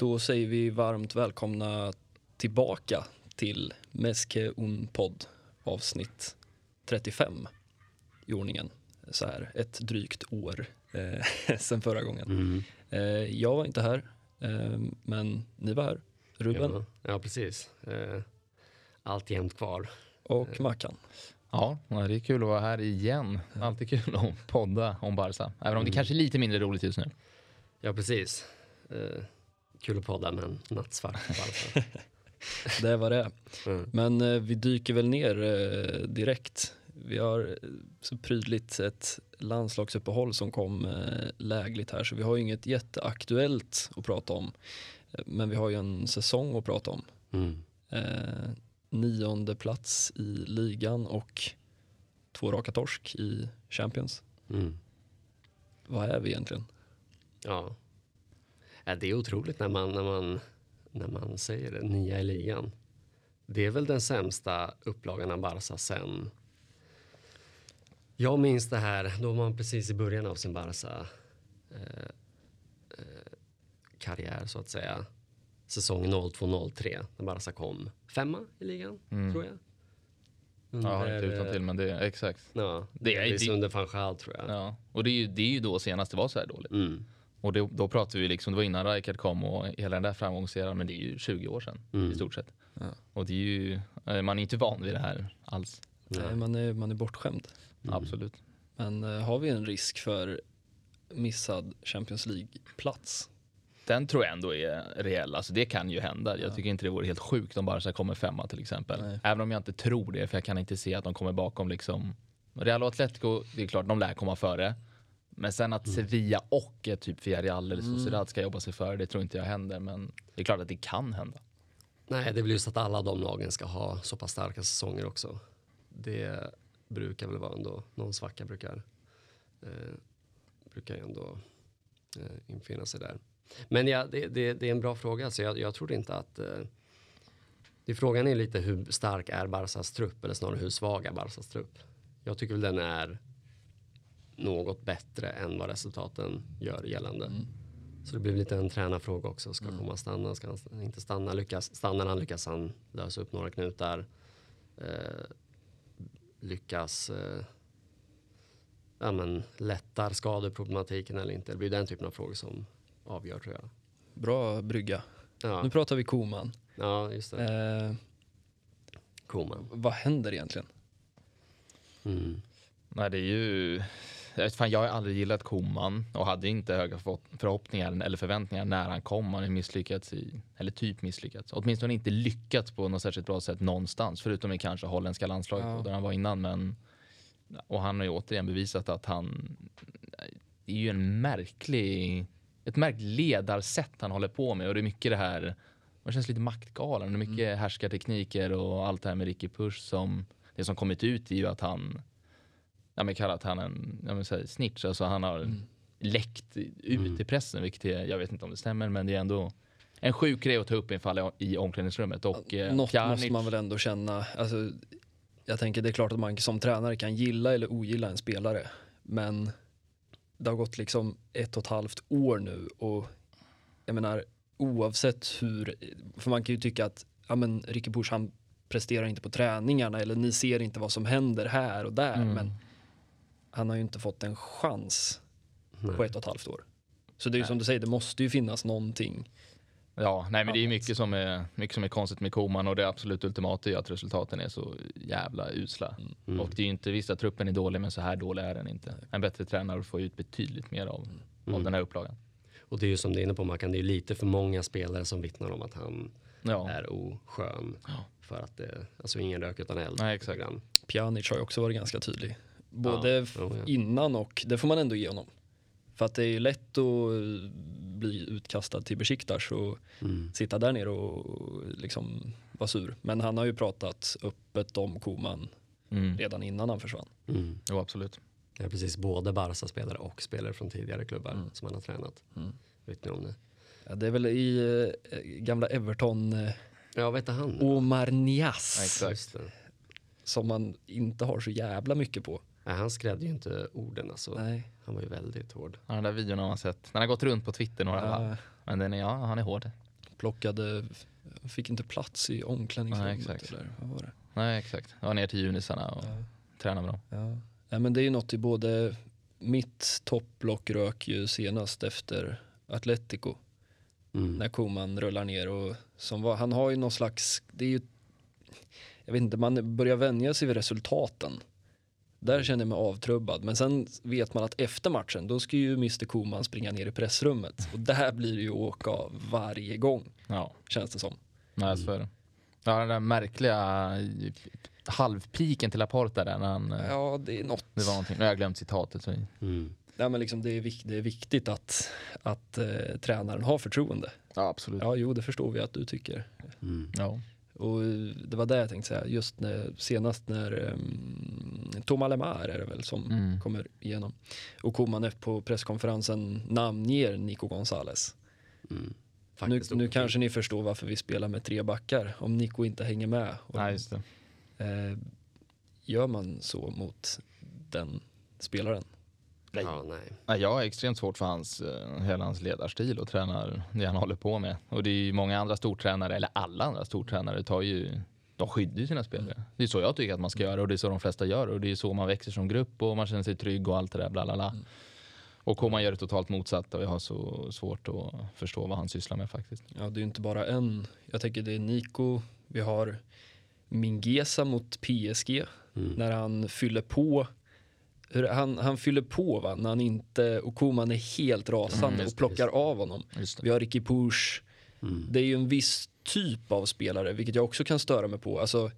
Då säger vi varmt välkomna tillbaka till Meske un podd avsnitt 35 i ordningen. Så här ett drygt år eh, sen förra gången. Mm. Eh, jag var inte här, eh, men ni var här. Ruben Ja, ja precis. Eh, Alltjämt kvar. och Mackan. Ja, det är kul att vara här igen. Alltid kul att podda om Barca. Även om det kanske är lite mindre roligt just nu. Ja, precis. Kul att podda men nattsvart. bara. Det var det. Mm. Men eh, vi dyker väl ner eh, direkt. Vi har eh, så prydligt ett landslagsuppehåll som kom eh, lägligt här så vi har ju inget jätteaktuellt att prata om. Eh, Men vi har ju en säsong att prata om. Mm. Eh, nionde plats i ligan och två raka torsk i Champions. Mm. Vad är vi egentligen? Ja. Ja, Det är otroligt när man, när, man, när man säger det, nia i ligan. Det är väl den sämsta upplagan av Barca sen... Jag minns det här, då var man precis i början av sin Barca eh, eh, karriär så att säga. Säsong 02-03 när Barca kom femma i ligan, tror jag. Ja, jag har inte Under, utan till men det exakt. Ja, Det är- det- under van Gaal tror jag. Ja. Och det är, ju, det är ju då senast det var så här dåligt. Mm. Och det, då pratade vi liksom, det var innan Rijkaard kom och hela den där framgångseran, men det är ju 20 år sedan Mm. i stort sett. Ja. Och det är ju, eh, man är inte van vid det här alls. Nej, man, är, man är bortskämd. Absolut. Men eh, har vi en risk för missad Champions League-plats? Den tror jag ändå är reell, alltså det kan ju hända. Jag tycker inte det vore helt sjukt om Barca kommer femma till exempel. Nej. Även om jag inte tror det, för jag kan inte se att de kommer bakom liksom Real och Atletico, det är klart de lär komma före. Men sen att Sevilla och typ Villarreal eller Sociedad ska jobba sig före, det tror inte jag händer. Men det är klart att det kan hända. Nej, det är väl just att alla de lagen ska ha så pass starka säsonger också. Det brukar väl vara ändå, någon svacka brukar, eh, brukar ändå eh, infinna sig där. Men ja, det, det, det är en bra fråga, så jag, jag tror inte att eh, det, Frågan är lite hur stark är Barsas trupp, eller snarare hur svag är Barsas trupp? Jag tycker väl den är något bättre än vad resultaten gör gällande. Så det blir lite en tränarfråga också. Ska komma stanna? Ska han inte stanna? Lyckas, stannar han lyckas han lösa upp några knutar. Eh, lyckas eh, ja, men, lättar skadeproblematiken eller inte? Det blir den typen av frågor som avgör tror jag. Bra brygga. Ja, Nu pratar vi Koman. ja just det. Eh, Koman. vad händer egentligen? Mm. Nej, det är ju... Fan, jag har aldrig gillat Koman och hade inte höga för- förhoppningar eller förväntningar när han kom. Han har misslyckats i, eller typ misslyckats. Åtminstone inte lyckats på något särskilt bra sätt någonstans. Förutom i kanske holländska landslaget Ja. där han var innan. Men, och han har ju återigen bevisat att han... Det är ju en märklig... Ett märkligt ledarsätt han håller på med och det är mycket det här... Man känns lite maktgalen. Det är mycket härskartekniker och allt det här med Ricky Push som... Det som kommit ut är ju att han ja, men kallat han en ja, men, så här, snitch. Alltså han har läckt ut i pressen, vilket är, jag vet inte om det stämmer, men det är ändå en sjuk grej att ta upp infall i, omklädningsrummet. Och eh, Något Pjanic- måste man väl ändå känna. Alltså, jag tänker det är klart att man som tränare kan gilla eller ogilla en spelare. Men det har gått liksom ett och ett halvt år nu och jag menar oavsett hur, för man kan ju tycka att ja men Ricky Push han presterar inte på träningarna eller ni ser inte vad som händer här och där Mm. men han har ju inte fått en chans Nej. på ett och ett halvt år. Så det är ju som du säger, det måste ju finnas någonting. Ja, nej men det är mycket som är, mycket som är konstigt med Koman och det absolut ultimata är att resultaten är så jävla usla. Mm. Och det är ju inte, visst att truppen är dålig, men så här dålig är den inte. En bättre tränare får ut betydligt mer av, Mm. av den här upplagan. Och det är ju som du är inne på Mackan, det är ju lite för många spelare som vittnar om att han Ja, är oskön. Ja. För att det, alltså ingen rök utan eld. Nej, exakt. Pjanic har ju också varit ganska tydlig. Både Ja, jo, ja. innan och, det får man ändå ge honom. För att det är ju lätt att eh, bli utkastad till Besiktas och Mm. sitta där nere och liksom vara sur. Men han har ju pratat öppet om Koman mm. redan innan han försvann. Mm. jo absolut. Det är precis både Barca-spelare och spelare från tidigare klubbar Mm. som han har tränat. Mm. Vet ni om det? Ja, det är väl i eh, gamla Everton, eh, Ja, vet du han? Omar Nias, det. som man inte har så jävla mycket på. Nej, han skrädde ju inte orden alltså. Nej. Han var ju väldigt hård. Ja, den där videon har man sett. Den har gått runt på Twitter några Ja. varv. Men den är, ja, han är hård. bortplockade, fick inte plats i omklädningsrummet. Nej, exakt. eller vad var det? Nej, exakt. Jag var ner till junisarna och Ja. tränade med dem. Ja. ja, men det är ju något i både mitt toppblock rök ju senast efter Atletico Mm. när Koman rullar ner och som var, han har ju någon slags, det är ju, jag vet inte, man börjar vänja sig vid resultaten. Där känner jag mig avtrubbad, men sen vet man att efter matchen då ska ju Mr Koman springa ner i pressrummet och där blir det ju åka av varje gång Ja, känns det som. nej, så är det. Ja, den där märkliga eh, halvpiken till Laporta där när han... eh, Ja, det är något. Det var någonting. Nu har jag glömt citatet. Så. Mm. Ja, men liksom det, är vik- det är viktigt att, att eh, tränaren har förtroende. Ja, absolut. Ja, jo, det förstår vi att du tycker. Mm. Ja. Och det var det jag tänkte säga, just när, senast när um, Thomas Lemar är det väl som Mm. kommer igenom. Och Koman på presskonferensen namnger Nico Gonzales. Mm. Nu, nu kanske ni förstår varför vi spelar med tre backar om Nico inte hänger med. Och, Nej, just det. eh, gör man så mot den spelaren? Nej. Ja, nej. Jag har extremt svårt för hans, eh, hela hans ledarstil och tränar det han håller på med. Och det är ju många andra stortränare, eller alla andra stortränare, tar ju, de skyddar ju sina spelare. Det är så jag tycker att man ska göra och det är så de flesta gör och det är så man växer som grupp och man känner sig trygg och allt det där bla bla bla. Och Koman gör det totalt motsatt och jag har så svårt att förstå vad han sysslar med faktiskt. Ja, det är ju inte bara en. Jag tänker det är Nico, vi har Mingesa mot PSG Mm. när han fyller på. Hur, han, han fyller på va, när han inte, och Koman är helt rasande Mm, och plockar just det. av honom. Just det. Vi har Ricky Push. Mm. Det är ju en viss typ av spelare, vilket jag också kan störa mig på. Alltså,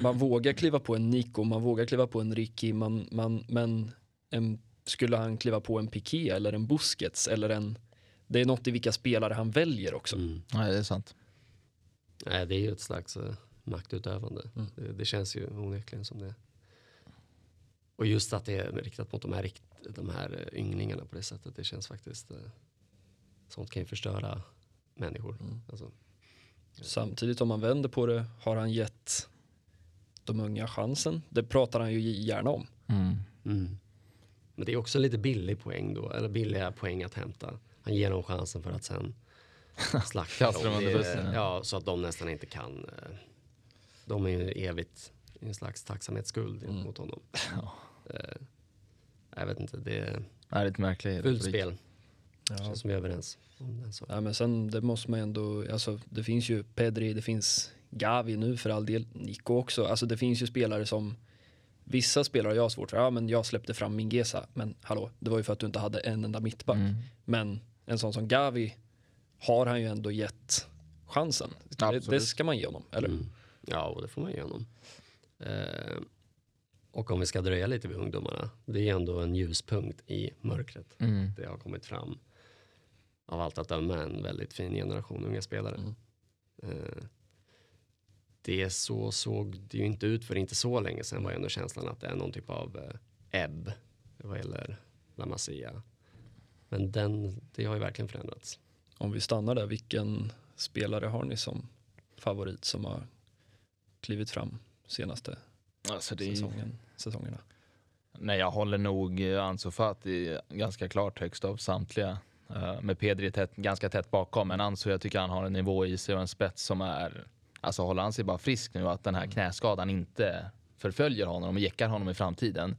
man vågar kliva på en Nico, man vågar kliva på en Ricky, man, man, men en, skulle han kliva på en Piqué eller en Busquets eller en... Det är något i vilka spelare han väljer också. Mm. Nej, det är sant. Nej, det är ju ett slags uh, maktutövande. Mm. Det, det känns ju onekligen som det. Och just att det är riktat mot de här, de här eh, ynglingarna på det sättet, det känns faktiskt, uh, sånt kan ju förstöra människor. Mm. Alltså, Samtidigt om man vänder på det har han gett de unga chansen. Det pratar han ju gärna om. Mm. mm. Men det är också lite billig poäng då, eller billiga poäng att hämta. Han ger dem chansen för att sen slakta dem Det- bussen, ja. Ja, så att de nästan inte kan. eh, De är ju evigt i en slags tacksamhetsskuld Mm. mot honom. Ja. Eh, Jag vet inte, det är det är lite märkligt. fult spel. Ja. Känns som vi är överens om den saken. Ja, men sen det måste man ändå, alltså det finns ju Pedri, det finns Gavi nu för all del, Nico också. Alltså det finns ju spelare som, vissa spelare jag har svårt för, ja men jag släppte fram Mingesa, men hallå, det var ju för att du inte hade en enda mittback. Mm. Men en sån som Gavi har han ju ändå gett chansen. Det, det ska man ge honom, eller? Mm. Ja, och det får man ge honom. Eh, och om vi ska dröja lite vid ungdomarna, det är ändå en ljuspunkt i mörkret. Mm. Det har kommit fram av allt att döma en väldigt fin generation unga spelare. Mm. Eh, det så såg det ju inte ut för inte så länge sedan var ändå känslan att det är någon typ av eh, ebb vad gäller La Masia. Men den, det har ju verkligen förändrats. Om vi stannar där, vilken spelare har ni som favorit som har klivit fram senaste Alltså det är, säsongen, säsongerna? Nej, jag håller nog eh, Ansu Fati ganska klart högst av samtliga. Eh, med Pedri tätt, ganska tätt bakom, men Ansu jag tycker han har en nivå i sig och en spets som är... Alltså håller han sig bara frisk nu, att den här knäskadan inte förföljer honom och jäckar honom i framtiden.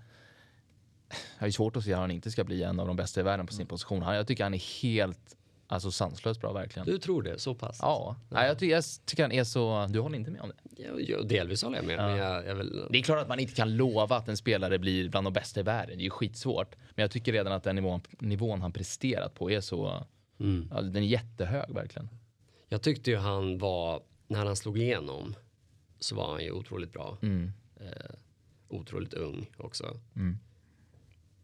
Jag ju svårt att se att han inte ska bli en av de bästa i världen på sin position. Han- Jag tycker han är helt alltså, sanslöst bra verkligen. Du tror det så pass? Ja, Nej, jag, tycker, jag tycker han är så... Du håller inte med om det? Ja, ja, delvis håller jag med. Men jag, jag vill, Det är klart att man inte kan lova att en spelare blir bland de bästa i världen. Det är ju skitsvårt. Men jag tycker redan att den nivån, nivån han presterat på är så... mm. Ja, den är jättehög verkligen. Jag tyckte ju han var, när han slog igenom så var han ju otroligt bra. Mm. Eh, otroligt ung också. Mm.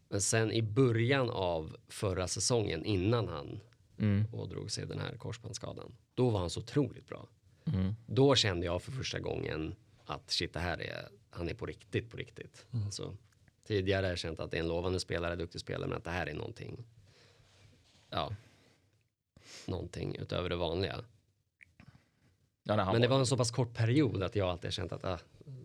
Men sen i början av förra säsongen innan han Mm. ådrog sig den här korsbandsskadan. Då var han så otroligt bra. Mm. Då kände jag för första gången att shit det här är, han är på riktigt på riktigt. Alltså, tidigare har jag känt att det är en lovande spelare, duktig spelare, men att det här är någonting. Ja. Någonting utöver det vanliga. Ja, Men det var en så pass kort period att jag alltid har känt att ah,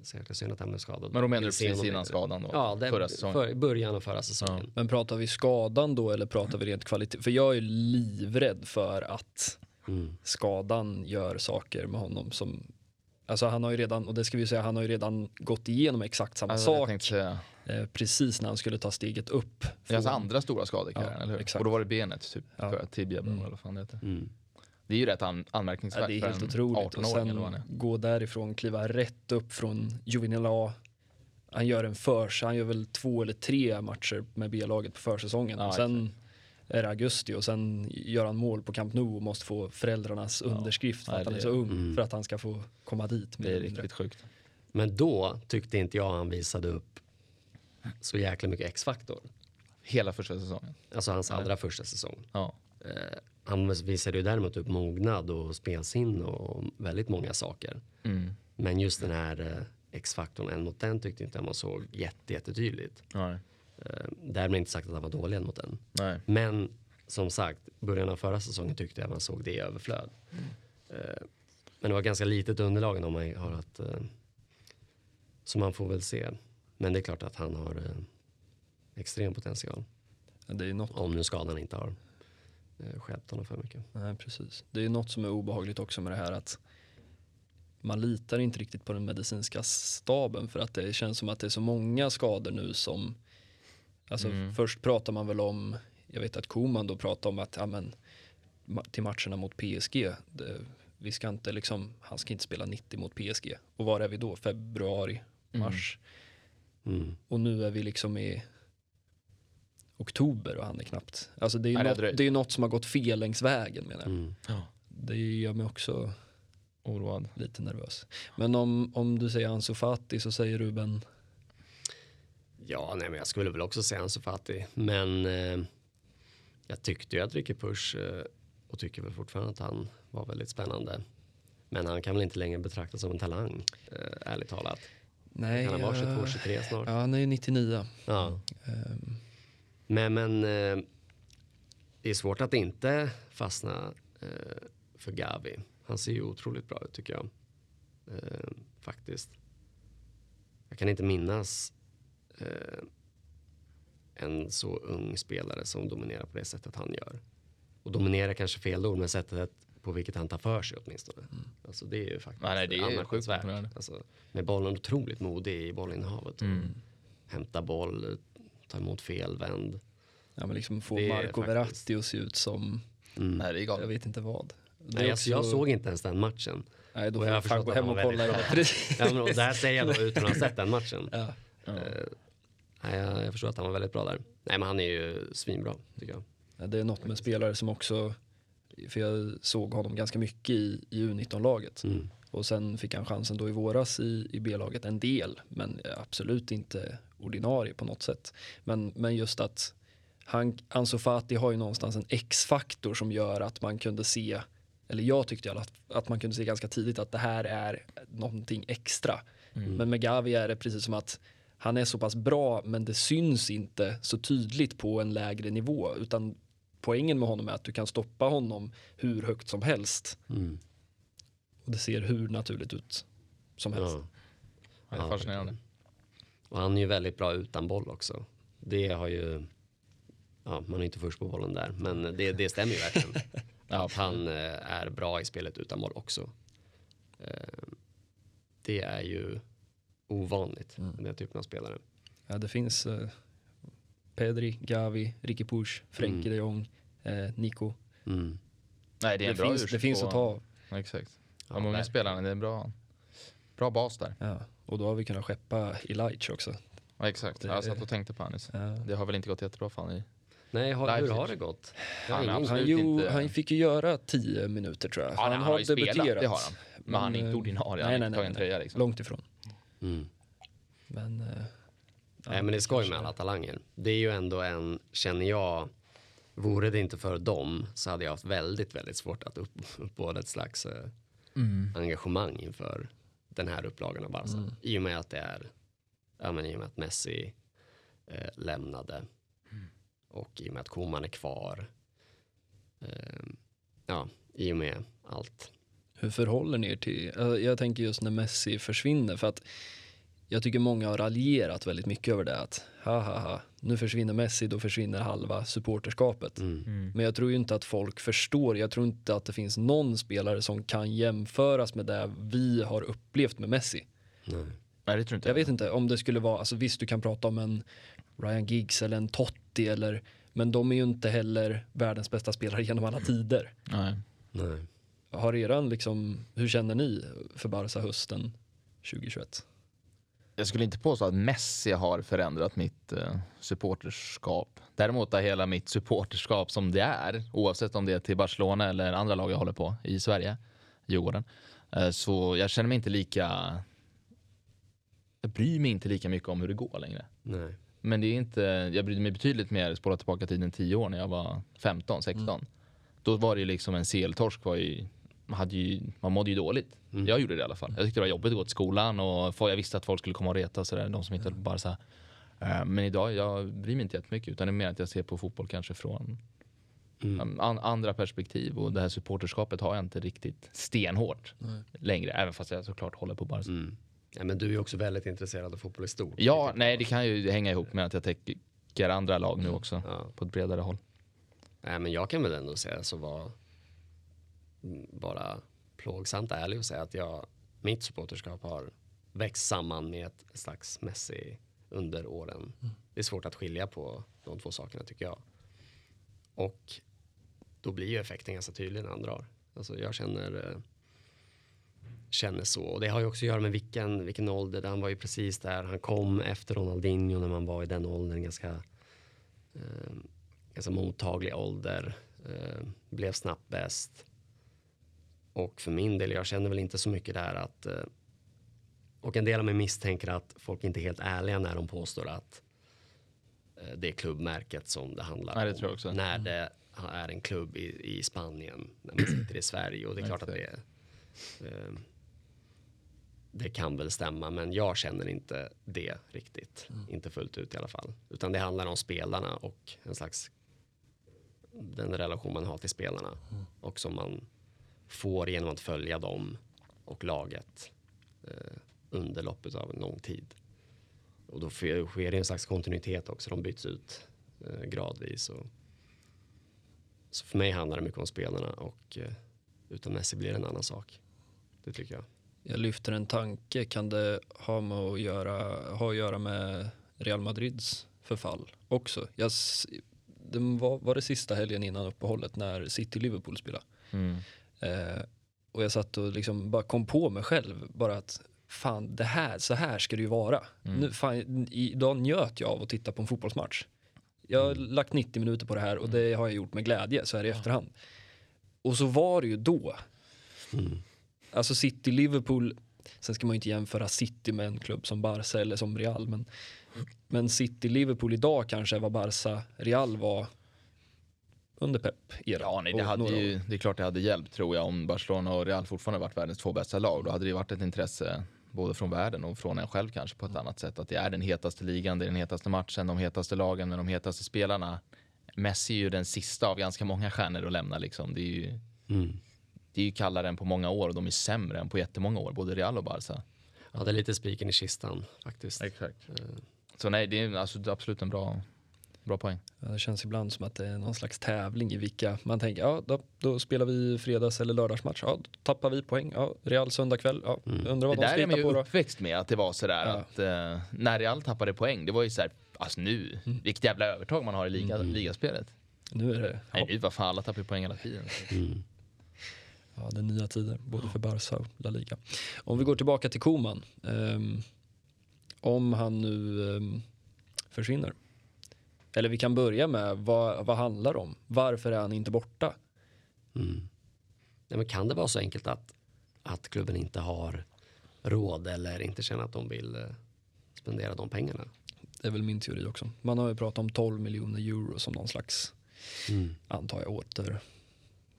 så jäkla synd att han blev skadad. Men då menar du precis innan skadan då? Ja, det, förra säsongen? för, början av förra säsongen. Men pratar vi skadan då eller pratar vi rent kvalitet? För jag är livrädd för att Mm. skadan gör saker med honom som Alltså han har ju redan, och det ska vi säga, han har ju redan gått igenom exakt samma Alltså, sak tänkte eh, precis när han skulle ta steget upp. det är från- hans andra stora skada i karriären, Ja, eller hur? exakt. Och då var det benet, typ, Ja. för tibia Mm. eller vad fan det heter. Mm. Det är ju rätt an- Ja, anmärkningsvärt det är helt otroligt. Och 18-åring eller vad han sen gå därifrån, kliva rätt upp från Juvenil A. Han gör en förs, han gör väl två eller tre matcher med B-laget på försäsongen. Ja, och sen är det augusti och sen gör han mål på Camp Nou och måste få föräldrarnas underskrift för Nej, att han är så ung Mm. för att han ska få komma dit. Det är mindre. riktigt sjukt. Men då tyckte inte jag han visade upp så jäkla mycket X-faktor. Hela första säsongen. Alltså hans Nej. allra första säsong. Ja. Eh, han visade ju däremot upp mognad och spelsinne och väldigt många saker. Mm. Men just den här eh, X-faktorn, en mot den tyckte inte jag man såg jätte, jättetydligt. Nej. Eh, därmed inte sagt att han var dålig en mot den. Nej. Men som sagt, början av förra säsongen tyckte jag man såg det i överflöd. Eh, men det var ganska litet underlag om man har att... Eh, så man får väl se. Men det är klart att han har eh, extrem potential. Ja, Det är något, Om nu skadan inte har eh, stjälpt honom för mycket. nej, precis. Det är något som är obehagligt också med det här att man litar inte riktigt på den medicinska staben för att det känns som att det är så många skador nu som Alltså Mm. först pratar man väl om, jag vet att Koman då pratar om att ja, men, till matcherna mot PSG, det, vi ska inte liksom, han ska inte spela 90 mot PSG. Och var är vi då? Februari, mars. Mm. Och nu är vi liksom i oktober och han är knappt. Alltså det är ju Nej, något, det är något som har gått fel längs vägen menar jag. Mm. Det gör mig också Oroad. lite nervös. Men om, om du säger Ansu Fati så säger Ruben, Ja, nej, men jag skulle väl också säga Ansu Fati. Men eh, jag tyckte ju att Ricky Push eh, och tycker väl fortfarande att han var väldigt spännande. Men han kan väl inte längre betraktas som en talang, eh, ärligt talat. nej. Han har varit 22-23 snart. Ja, han är ju 99. Ja. Men, men eh, det är svårt att inte fastna eh, för Gavi. Han ser ju otroligt bra ut tycker jag. Eh, faktiskt. Jag kan inte minnas eh, en så ung spelare som dominerar på det sättet han gör. Och dominera kanske fel ord, men sättet på vilket han tar för sig åtminstone. Alltså det är ju faktiskt Nej, det är anmärkningsvärt. Alltså, med bollen otroligt modig i bollinnehavet. Mm. Hämta boll, ta emot fel, vänd. ja, men liksom få Det Marco faktiskt- Verratti att se ut som, Mm. Nej, det är jag vet inte vad. Det Nej, alltså, jag också- såg inte ens den matchen. Nej, då får jag fan gå hem och var kolla. Ja, men, och det här säger jag då utan att ha sett den matchen. Ja. Ja. Eh, nej, jag, jag förstår att han var väldigt bra där. Nej, men han är ju svinbra tycker jag. Ja, Det är något med spelare som också, för jag såg honom ganska mycket i, i U19-laget. Mm. Och sen fick han chansen då i våras i, i B-laget, en del, men absolut inte ordinarie på något sätt. Men, men just att han, Ansu Fati har ju någonstans en X-faktor som gör att man kunde se, eller jag tyckte fall att man kunde se ganska tidigt att det här är någonting extra. Mm. Men med Gavi är det precis som att han är så pass bra men det syns inte så tydligt på en lägre nivå utan poängen med honom är att du kan stoppa honom hur högt som helst Mm. Och det ser hur naturligt ut som helst. Ja. Det är Ja, fascinerande. Och han är ju väldigt bra utan boll också. Det har ju, ja man är inte först på bollen där, men det, det stämmer ju verkligen. Ja, att han eh, är bra i spelet utan boll också. Eh, det är ju ovanligt, Mm. den typen av spelare. Ja, det finns eh, Pedri, Gavi, Ricky Push, Frenkie Mm. de Jong, eh, Nico. Mm. Nej, det är Det, finns, det finns att ta Exakt. Ja, unga verkligen. spelarna, det är en bra, bra bas där. Ja. Och då har vi kunnat skeppa Eliach också. Ja, exakt. Det- Jag satt och tänkte på Anis. Ja. Det har väl inte gått jättebra för honom i... Nej, har, hur har det gått? Har Han Han, jo, inte- han fick ju göra tio minuter tror jag. Ja, nej, han har ju spelat, det har han. Men, han är inte ordinarie, han nej, har nej, inte nej, tagit en tröja liksom. Långt ifrån. Mm. Men, ja, Nej men det är skoj med alla talanger. Det är ju ändå en, känner jag, vore det inte för dem så hade jag haft väldigt, väldigt svårt att upp, uppbåda ett slags eh, Mm. engagemang inför den här upplagan av Barca. Mm. I och med att det är, ja men i och med att Messi eh, lämnade och i och med att Koman är kvar. Eh, ja, i och med allt. Hur förhåller ni er till, alltså, jag tänker just när Messi försvinner för att jag tycker många har raljerat väldigt mycket över det. Att ha, ha, ha, nu försvinner Messi, då försvinner halva supporterskapet. Mm. Men jag tror ju inte att folk förstår. Jag tror inte att det finns någon spelare som kan jämföras med det vi har upplevt med Messi. Nej. Nej, det tror inte Jag vet inte om det skulle vara, alltså visst du kan prata om en Ryan Giggs eller en Totti eller, men de är ju inte heller världens bästa spelare genom alla tider. Nej. Nej. Har eran liksom, hur känner ni för Barca hösten 2021? Jag skulle inte påstå att Messi har förändrat mitt eh, supporterskap. Däremot är hela mitt supporterskap som det är, oavsett om det är till Barcelona eller andra lag jag håller på i Sverige, Djurgården. Eh, så jag känner mig inte lika... Jag bryr mig inte lika mycket om hur det går längre. Nej. Men det är inte, jag brydde mig betydligt mer, spola tillbaka tiden 10 år när jag var 15, 16. Då var det liksom en seltorsk var ju, hade ju, man mådde ju dåligt. Mm. Jag gjorde det i alla fall. Jag tyckte det var jobbigt att gå till skolan och jag visste att folk skulle komma och reta sådär, de som inte bara så här. Eh, Men idag, jag bryr mig inte jättemycket utan det är mer att jag ser på fotboll kanske från Mm. um, an, andra perspektiv och det här supporterskapet har jag inte riktigt stenhårt längre, även fast jag såklart håller på Barca. Mm. Ja, men du är också väldigt intresserad av fotboll i stort. Ja, nej det kan ju hänga ihop med att jag täcker andra lag nu också Ja. på ett bredare håll. Nej, men jag kan väl ändå säga så var mm, bara plågsamt ärlig och säga att jag, mitt supporterskap har växt samman med ett slags Messi under åren. Det är svårt att skilja på de två sakerna tycker jag. Och då blir ju effekten ganska tydlig när han drar. Alltså jag känner, eh, känner så. Och det har ju också att göra med vilken, vilken ålder. Han var ju precis där. Han kom efter Ronaldinho när man var i den åldern. Ganska, eh, ganska mottaglig ålder. Eh, blev snabbt bäst. Och för min del, jag känner väl inte så mycket där att eh, och en del av mig misstänker att folk inte är helt ärliga när de påstår att eh, det är klubbmärket som det handlar Nej, det om. När det är en klubb i, i Spanien, när man sitter i Sverige. Och det är klart att det eh, det kan väl stämma, men jag känner inte det riktigt. Inte fullt ut i alla fall. Utan det handlar om spelarna och en slags den relation man har till spelarna. Och som man får genom att följa dem och laget eh, under loppet av en lång tid. Och då sker det en slags kontinuitet också. De byts ut eh, gradvis. Och, så för mig handlar det mycket om spelarna och eh, utan Messi blir det en annan sak. Det tycker jag. Jag lyfter en tanke, kan det ha, med att, göra, ha att göra med Real Madrids förfall också? Jag, det var, var det sista helgen innan uppehållet när City-Liverpool spelade. Mm. Eh, och jag satt och liksom bara kom på mig själv, bara att fan, det här, så här ska det ju vara. Mm. Nu, fan, idag njöt jag av att titta på en fotbollsmatch. Jag har lagt 90 minuter på det här och det har jag gjort med glädje så här i efterhand. Och så var det ju då. Alltså City-Liverpool, sen ska man ju inte jämföra City med en klubb som Barca eller som Real, men, men City-Liverpool idag kanske är vad Barca-Real var under Pep era. Ja, nej, det, hade ju, det är klart det hade hjälpt tror jag om Barcelona och Real fortfarande varit världens två bästa lag. Då hade det varit ett intresse både från världen och från en själv kanske på ett annat sätt. Att det är den hetaste ligan, det är den hetaste matchen, de hetaste lagen med de hetaste spelarna. Messi är ju den sista av ganska många stjärnor att lämna liksom. Det är ju, det är ju kallare än på många år och de är sämre än på jättemånga år, både Real och Barca. Ja, det är lite spiken i kistan faktiskt. Exakt. Så nej, det är alltså absolut en bra, bra poäng. Det känns ibland som att det är någon slags tävling i vilka man tänker, ja då, då spelar vi fredags eller lördagsmatch, ja då tappar vi poäng, ja Real söndag kväll, ja undrar vad Det de där ska är man hitta ju på då. uppväxt med, att det var sådär Ja. att eh, när Real tappade poäng, det var ju såhär, alltså nu, vilket jävla övertag man har i liga, ligaspelet. Nu är det, Nej ja, nu, vad fan, alla tappar ju poäng hela tiden. ja det är nya tider, både för Barca och La Liga. Om vi går tillbaka till Koman, ehm, om han nu ehm, försvinner. Eller vi kan börja med, vad, vad handlar det om? Varför är han inte borta? Mm. Nej, men kan det vara så enkelt att, att klubben inte har råd eller inte känner att de vill eh, spendera de pengarna? Det är väl min teori också. Man har ju pratat om 12 miljoner euro som någon slags, antar jag, åter,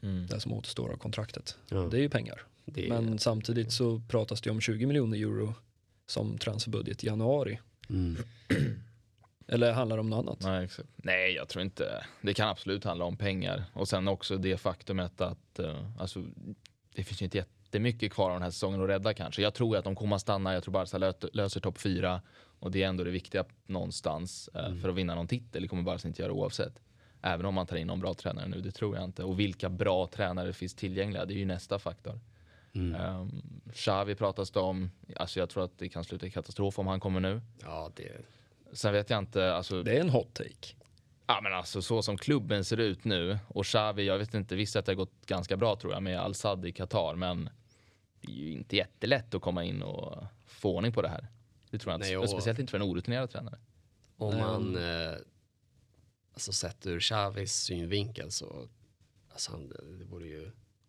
Mm. det som återstår av kontraktet. Ja, Det är ju pengar. det Men samtidigt så pratas det om 20 miljoner euro som transferbudget i januari. mm. Eller handlar det om något annat? Nej, exakt. Nej, jag tror inte. Det kan absolut handla om pengar. Och sen också det faktumet att eh, alltså, det finns ju inte jättemycket kvar av den här säsongen att rädda kanske. Jag tror att om Koman stannar, jag tror Barca lö- löser topp fyra och det är ändå det viktiga någonstans eh, för att vinna någon titel. Det kommer Barca inte göra oavsett. Även om man tar in någon bra tränare nu, det tror jag inte. Och vilka bra tränare finns tillgängliga, det är ju nästa faktor. Um, Xavi pratas det om, alltså jag tror att det kan sluta i katastrof om han kommer nu. Ja, det... Sen vet jag inte, alltså, Det är en hot take. ja, men alltså så som klubben ser ut nu och Xavi, jag vet inte, visst att det har gått ganska bra tror jag med Al-Sad i Qatar, men det är ju inte jättelätt att komma in och få ordning på det här. Det tror jag inte, Nej, och- speciellt inte för en orutinerad tränare. Om man, eh, alltså sett ur Xavis synvinkel så, alltså han, det vore ju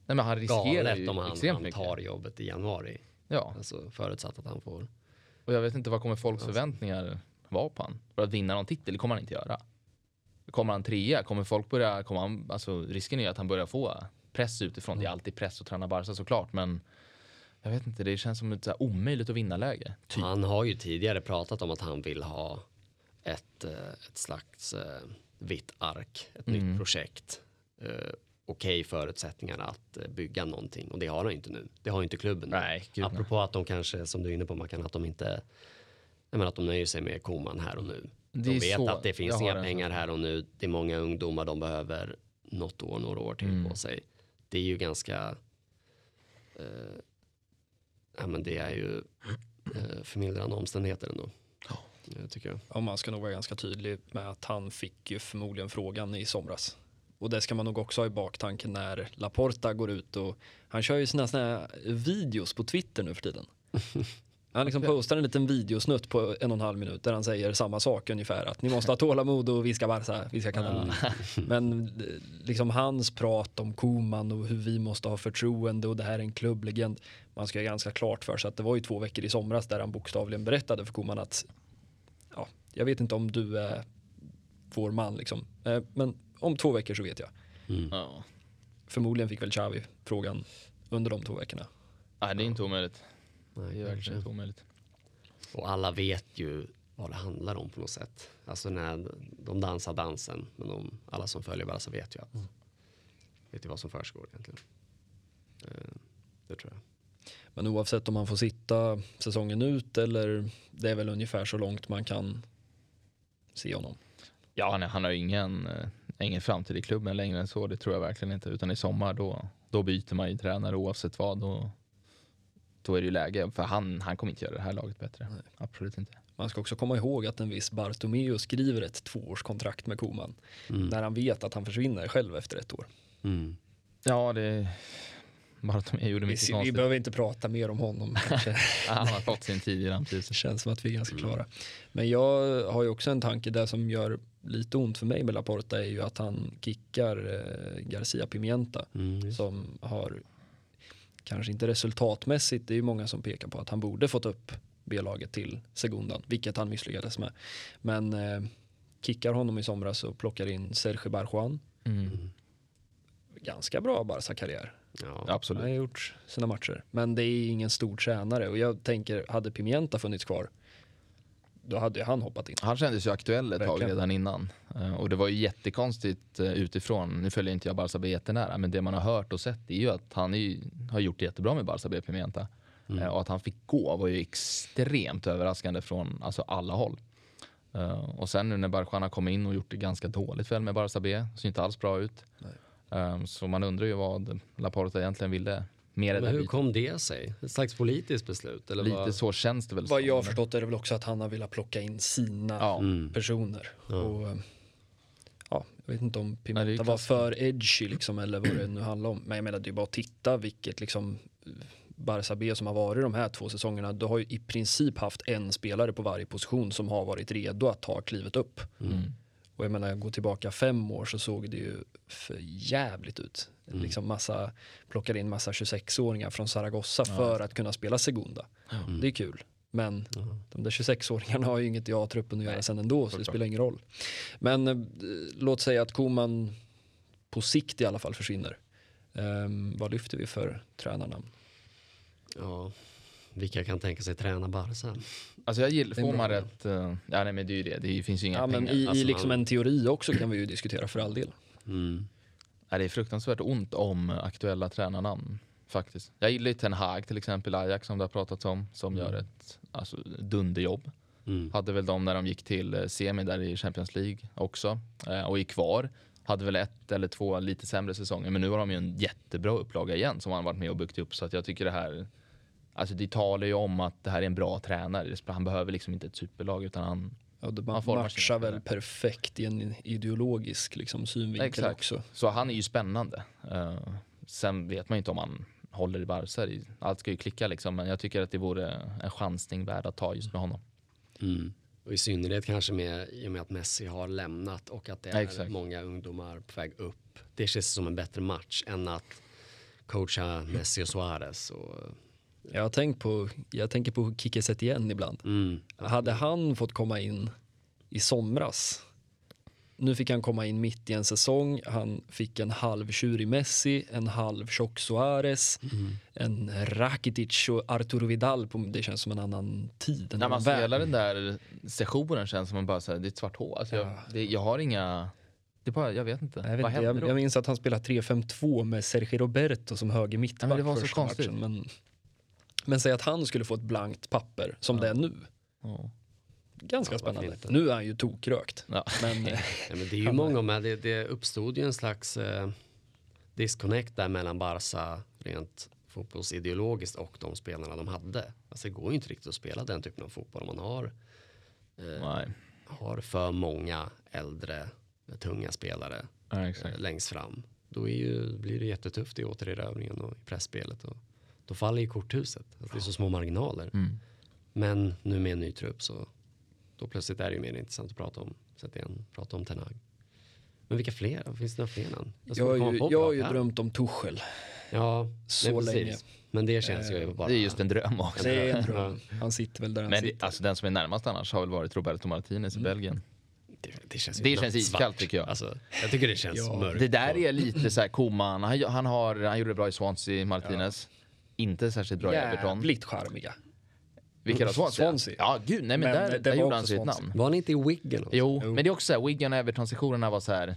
Nej, men han riskerar galet ju om han, extremt han mycket. tar jobbet i januari. Ja, Alltså förutsatt att han får. och jag vet inte vad kommer folks Alltså. förväntningar vara på han? För att vinna någon titel, det kommer han inte göra. Kommer han trea, kommer folk börja, kommer han, alltså risken är att han börjar få press utifrån. Det är alltid press att träna Barca såklart, men jag vet inte, det känns som ett så omöjligt att vinna läge. Typ. Han har ju tidigare pratat om att han vill ha ett, eh, ett slags eh, vitt ark, ett Mm. nytt projekt. Eh, Okej förutsättningar att bygga någonting och det har han inte nu. Det har inte klubben. Nej, gud nej. Apropå att de kanske, som du är inne på Mackan, att de inte menar att de nöjer sig med Koman här och nu. De vet så- att det finns inga en pengar här och nu. Det är många ungdomar, de behöver något år, några år till Mm. på sig. Det är ju ganska, eh, ja men det är ju eh, förmildrande omständigheter ändå. Ja. tycker jag. Ja, man ska nog vara ganska tydlig med att han fick ju förmodligen frågan i somras. Och det ska man nog också ha i baktanken när Laporta går ut och han kör ju sina såna videos på Twitter nu för tiden. Han liksom postar en liten videosnutt på en och en halv minut där han säger samma sak ungefär att ni måste ha tålamod och vi ska Barca, vi ska kanon. Men eh, liksom hans prat om Koman och hur vi måste ha förtroende och det här är en klubblegend. Man ska ha ganska klart för sig att det var ju två veckor i somras där han bokstavligen berättade för Koman att ja, jag vet inte om du är vår man liksom. Eh, Men om två veckor så vet jag. Ja. Förmodligen fick väl Xavi frågan under de två veckorna. Nej, det är inte omöjligt. Nej, Det är verkligen inte omöjligt. Och alla vet ju vad det handlar om på något sätt. Alltså när de dansar dansen, men de, alla som följer Barca vet ju att vet ju vad som försiggår egentligen. Eh, Det tror jag. Men oavsett om han får sitta säsongen ut eller det är väl ungefär så långt man kan se honom. Ja, han, han har ju ingen, eh, ingen framtid i klubben längre än så. Det tror jag verkligen inte. Utan i sommar då, då byter man ju tränare oavsett vad. Då, då är det ju läge. För han, han kommer inte göra det här laget bättre. Absolut inte. Man ska också komma ihåg att en viss Bartomeu skriver ett tvåårskontrakt med Koman när han vet att han försvinner själv efter ett år. Mm. Ja, det... De gjorde Vi, mycket vi konstigt. behöver inte prata mer om honom. han har fått sin tid i rampljuset. Det känns som att vi är ganska klara. Men jag har ju också en tanke, det som gör lite ont för mig med Laporta är ju att han kickar eh, Garcia Pimienta Mm. som har kanske inte resultatmässigt, det är ju många som pekar på att han borde fått upp B-laget till segundan, vilket han misslyckades med. Men eh, kickar honom i somras och plockar in Serge Barjuan. Mm. Ganska bra Barca-karriär. Ja. Han har Absolut. gjort sina matcher. Men det är ingen stor tränare och jag tänker, hade Pimienta funnits kvar, då hade han hoppat in. Han kändes ju aktuell ett tag Verkligen. redan innan. Eh, Och det var ju jättekonstigt eh, utifrån. Nu följer inte jag Barca B jättenära, men det man har hört och sett är ju att han är har gjort det jättebra med Barca B Pimienta. Eh, Och att han fick gå var ju extremt överraskande från alltså, alla håll. Och sen nu när Barcan har kommit in och gjort det ganska dåligt väl med Barca B, ser inte alls bra ut. Eh, Så man undrar ju vad Laporta egentligen ville med det Men hur kom det sig? Ett slags politiskt beslut? Eller Lite vad? så känns det väl Vad som. jag har förstått är det väl också att han har velat plocka in sina Ja. Mm. personer. Och, eh, ja, jag vet inte om Nej, Pimenta ju var för edgy liksom, eller vad det nu handlar om. Men jag menar det är bara att titta vilket liksom Barca B som har varit de här två säsongerna. Du har ju i princip haft en spelare på varje position som har varit redo att ta klivet upp. Mm. Och jag menar, gå tillbaka fem år så såg det ju för jävligt ut. Liksom massa, plockade in massa 26-åringar från Zaragoza för att kunna spela Segunda. Det är kul. Men de där 26-åringarna har ju inget i A-truppen att göra sen ändå, så det spelar ingen roll. Men eh, låt säga att Koman på sikt i alla fall försvinner. Ehm, vad lyfter vi för tränarnamn? Ja. Vilka kan tänka sig träna Barca? Alltså jag gillar, får man rätt, eh, ja nej men det är ju det, det finns ju inga Ja, men pengar. i, i Alltså, liksom man- en teori också kan vi ju diskutera för all del. Mm. Ja, det är fruktansvärt ont om aktuella tränarnamn. faktiskt. Jag gillar ju Ten Hag till exempel, Ajax som det har pratats om, som gör ett alltså, dunderjobb. Mm. Hade väl de när de gick till eh, semi där i Champions League också eh, och gick kvar. Hade väl ett eller två lite sämre säsonger men nu har de ju en jättebra upplaga igen som han varit med och byggt upp så att jag tycker det här Alltså det talar ju om att det här är en bra tränare. Han behöver liksom inte ett superlag utan han Ja, det Han formar matchar sina väl perfekt i en ideologisk liksom, synvinkel Exakt. också. Så han är ju spännande. Eh, sen vet man ju inte om han håller i Barca. Allt ska ju klicka liksom men jag tycker att det vore en chansning värd att ta just med honom. Mm. Och i synnerhet kanske med, i och med att Messi har lämnat och att det är Exakt. många ungdomar på väg upp. Det känns som en bättre match än att coacha Messi och Suarez. Och, Jag har tänkt på, jag tänker på Kike Setien ibland. mm. Hade han fått komma in i somras, nu fick han komma in mitt i en säsong, han fick en halv tjurig Messi, en halv tjock Suarez, en Rakitic och Arturo Vidal, på, det känns som en annan tid. En När man värld. spelar den där sessionen känns som man bara säger det är ett svart hål. Alltså jag, Ja. det, jag har inga, det är bara, jag vet inte. Jag, vet inte, jag, jag minns att han spelade 3-5-2 med Sergio Roberto som höger mittback Ja, men det var så första konstigt. matchen. Men, men säg att han skulle få ett blankt papper som det är nu. Ja. Ganska Ja, spännande. inte? Nu är han ju tokrökt. Ja. Men eh, Ja, men det är ju många med. Det, det uppstod ju en slags eh, disconnect där mellan Barca rent fotbollsideologiskt och de spelarna de hade. Alltså det går ju inte riktigt att spela den typen av fotboll om man har, eh, Nej, har för många äldre tunga spelare ja, eh, längst fram. Då är ju, blir det jättetufft i återerövringen och i pressspelet. Och då faller ju korthuset. Alltså det är så små marginaler. Mm. Men nu med en ny trupp så då plötsligt är det ju mer intressant att prata om. Igen, prata om Ten Hag. Men vilka fler? Finns det några fler namn? jag skulle har ju, jag har ju drömt om Tuchel Ja, så nej, precis. länge. Men det känns ju bara... Det är just en dröm också. Det är en dröm. Han sitter väl där han Men det, sitter. alltså, den som är närmast annars har väl varit Roberto Martinez i Belgien. det, det känns, Det känns iskallt, tycker jag. Alltså, jag tycker det känns Ja. mörkt. Det där är lite så här Koman, han, han, har, han gjorde det bra i Swansea, Martinez. Inte särskilt bra i Everton. Jävligt charmiga. Vilka då? Swansea? Swansea. Ja, gud, nej men, Men där, det där gjorde han Swansea. namn. Var han inte i också? Jo, Jo. men det är också så här, Wigan och Everton-sessionerna var så här,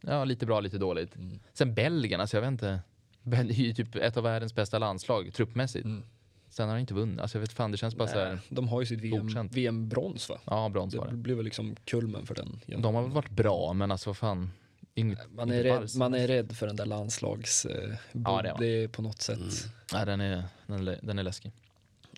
ja lite bra, lite dåligt. Sen Belgien, alltså jag vet inte. Belgien är ju typ ett av världens bästa landslag truppmässigt. Sen har han inte vunnit, alltså jag vet fan det känns bara så här, De har ju sitt VM. VM-brons va? ja brons var Det det. blev väl liksom kulmen för den. De har väl varit bra, men alltså vad fan. Inget, Man är, inget rädd, man är rädd för den där landslags... Eh, Ja, det det är på något sätt. Nej, den är, den är, den är läskig.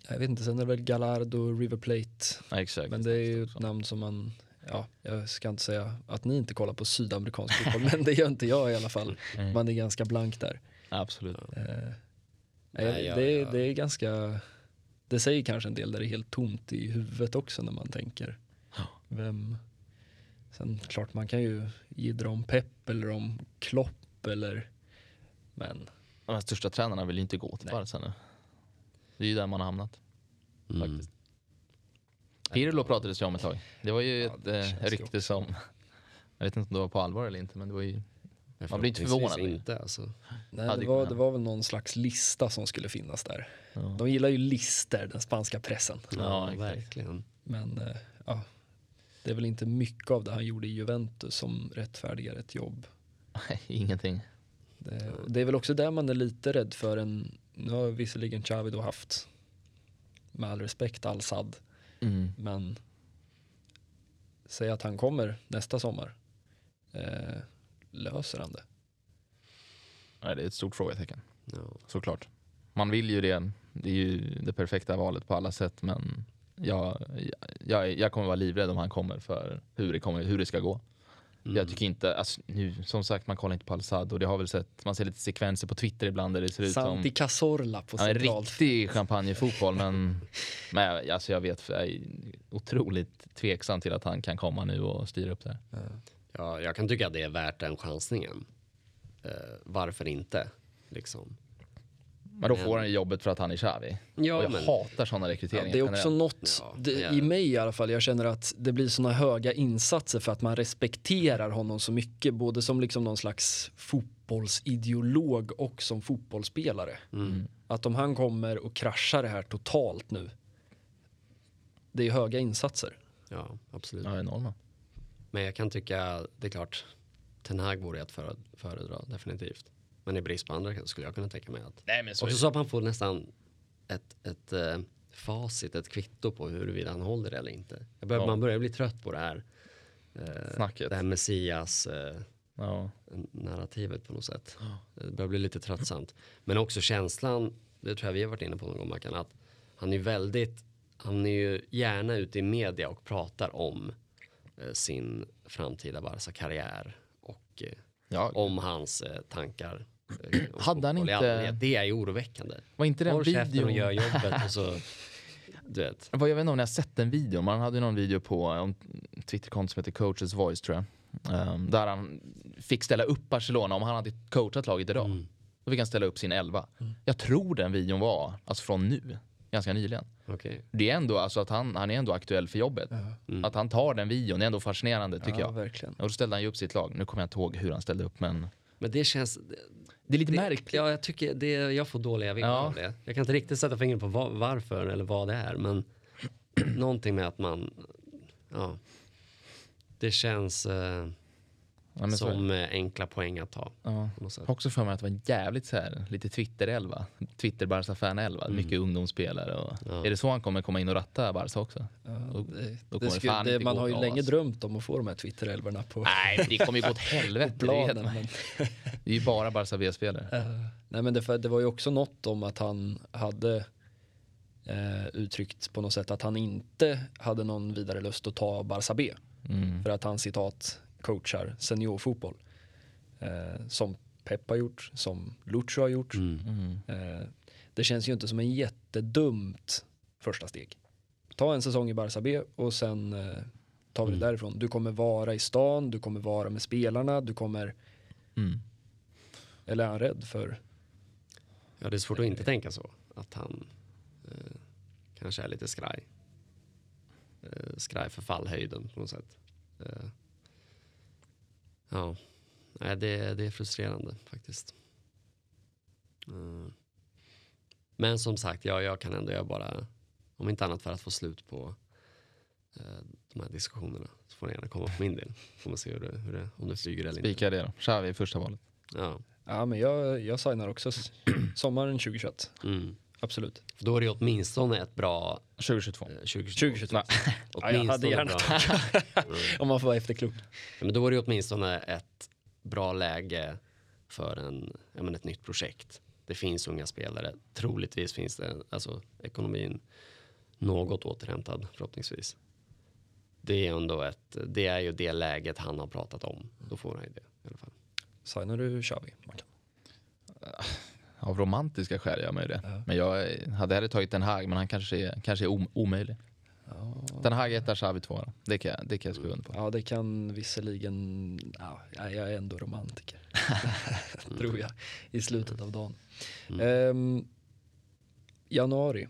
Jag vet inte, sen är det väl Gallardo och River Plate. Ja, exakt. Men det är ju ett namn som man, ja, jag ska inte säga att ni inte kollar på sydamerikansk fotboll, men det gör inte jag i alla fall. Mm. Man är ganska blank där. Absolut. Eh, Nej, nej, ja, det, ja. det är ganska, det säger kanske en del där det är helt tomt i huvudet också när man tänker. Vem, sen klart man kan ju jiddra om Pep eller om Klopp eller, men De här största tränarna vill ju inte gå till Nej. Barca nu. Det är ju där man har hamnat. Mm. Faktiskt. Pirlo pratades ju om ett tag. Det var ju Ja, ett eh, rykte som, jag vet inte om det var på allvar eller inte, men det var ju, Man blir inte förvånad. inte alltså. nej, det, var, det var väl någon slags lista som skulle finnas där. ja. De gillar ju lister, den spanska pressen. Ja, Ja, verkligen. Men eh, ja, det är väl inte mycket av det han gjorde i Juventus som rättfärdigar ett jobb. Nej, ingenting. Det, det är väl också där man är lite rädd för en, nu har visserligen Xavi då haft, med all respekt, Al-Sad, Mm. men säg att han kommer nästa sommar. Eh, löser han det? Nej, det är ett stort frågetecken, Ja. såklart. Man vill ju det, det är ju det perfekta valet på alla sätt, men jag, jag, jag kommer vara livrädd om han kommer för hur det, kommer, hur det ska gå. Mm. Jag tycker inte, alltså, nu, som sagt man kollar inte på Al-Sad och det har väl sett, man ser lite sekvenser på Twitter ibland där det ser ut som Santi Cazorla på Ja, en riktig champagnefotboll men, men jag- alltså jag vet, jag är otroligt tveksam till att han kan komma nu och styra upp det här. Ja, jag kan tycka att det är värt den chansningen. Eh, varför inte? Liksom. Men då får han ju jobbet för att han är Xavi. Ja, och jag men- hatar sådana Ja, rekryteringar det är också generellt. något, Ja, det, ja. i mig i alla fall, jag känner att det blir såna höga insatser för att man respekterar honom så mycket, både som liksom någon slags fotbollsideolog och som fotbollsspelare. Mm. Att om han kommer och kraschar det här totalt nu, det är höga insatser. Ja, absolut. Ja, enorma. Men jag kan tycka, det är klart, Ten Hag vore att före- föredra, definitivt. Men i brist på andra skulle jag kunna tänka mig att. Nej, men så Också så att man får nästan ett, ett eh, facit, ett kvitto på huruvida han håller det eller inte. Börjar, Ja. Man börjar bli trött på det här. Eh, Snacket. Det här messias eh, Ja. narrativet på något sätt. Det börjar bli lite tröttsamt. Men också känslan, det tror jag vi har varit inne på någon gång Mackan, att han är väldigt, han är ju gärna ute i media och pratar om eh, sin framtida Barca-karriär och eh, Ja, om hans eh, tankar. Eh, Hade han inte-. Det är ju oroväckande. var inte den käften och videon... gör jobbet och så, du vet. Jag vet inte om ni har sett den videon, man hade ju någon video på en Twitterkonto som heter Coaches Voice tror jag. Ehm, där han fick ställa upp Barcelona om han hade coachat laget idag. Mm. Då fick han ställa upp sin elva. Jag tror den videon var alltså från nu, ganska nyligen. Okej. Det är ändå alltså att han, han är ändå aktuell för jobbet. Mm. Att han tar den videon är ändå fascinerande tycker ja, jag. verkligen. Och då ställde han ju upp sitt lag. Nu kommer jag inte ihåg hur han ställde upp men Men det känns, det är lite det, märkligt. Ja, jag tycker det, jag får dåliga vibbar Ja. av det. Jag kan inte riktigt sätta fingret på va- varför eller vad det är, men någonting med att man, ja, det känns eh, Ja, som eh, enkla poäng att ta. Ja. Också för mig att det var jävligt så här, lite Twitter-elva. Twitter Barca fan 11 mycket ungdomsspelare. Och Ja. Är det så han kommer komma in och ratta Barca också? Ja, Då- det, då det skulle, det, man har ju länge alltså. drömt om att få de här Twitter-älvorna på Nej, det kommer ju gå åt helvete. man. Men, Det är ju bara Barca B-spelare. eh, nej, men det, för det var ju också något om att han hade eh, uttryckt på något sätt att han inte hade någon vidare lust att ta Barca B. Mm. För att han citat coachar seniorfotboll. Eh, som Pep har gjort, som Lucho har gjort. Mm. Eh, det känns ju inte som en jättedumt första steg. Ta en säsong i Barca B och sen eh, tar vi det Mm. därifrån. Du kommer vara i stan, du kommer vara med spelarna, du kommer, Mm. eller är han rädd för? Ja, det är svårt att inte tänka så. Att han eh, kanske är lite skraj. Eh, skraj för fallhöjden på något sätt. Eh, ja, Nej, det, det är frustrerande faktiskt. Eh, men som sagt, ja, jag kan ändå göra bara, om inte annat för att få slut på eh, de här diskussionerna, så får ni gärna komma på min del. Får man se hur det, hur det, om det flyger eller inte. Spika det då. Xavi i första valet. Ja. Ja, men jag, jag signar också sommaren 2021. Mm. Absolut. För då är det åtminstone ett bra 2022. eh, 2022. 2022. Nej. Ja, jag hade gärna bra. Om man får vara efterklok. Ja, men då är det åtminstone ett bra läge för en, ja, men ett nytt projekt. Det finns unga spelare. Troligtvis finns det alltså, ekonomin något återhämtad förhoppningsvis. Det är ändå ett, det är ju det läget han har pratat om. Då får han ju det i alla fall. Signar du Xavi? Man kan. Av romantiska skäl gör man ju det. Ja. Men jag hade hellre tagit Den Hag men han kanske är, kanske är om, omöjlig. Ja. Den Hag etta, Xavi tvåa. Det kan, jag- det kan jag skriva under på. ja, det kan visserligen, ja, jag är ändå romantiker. Tror jag, i slutet av dagen. Mm. Ehm, januari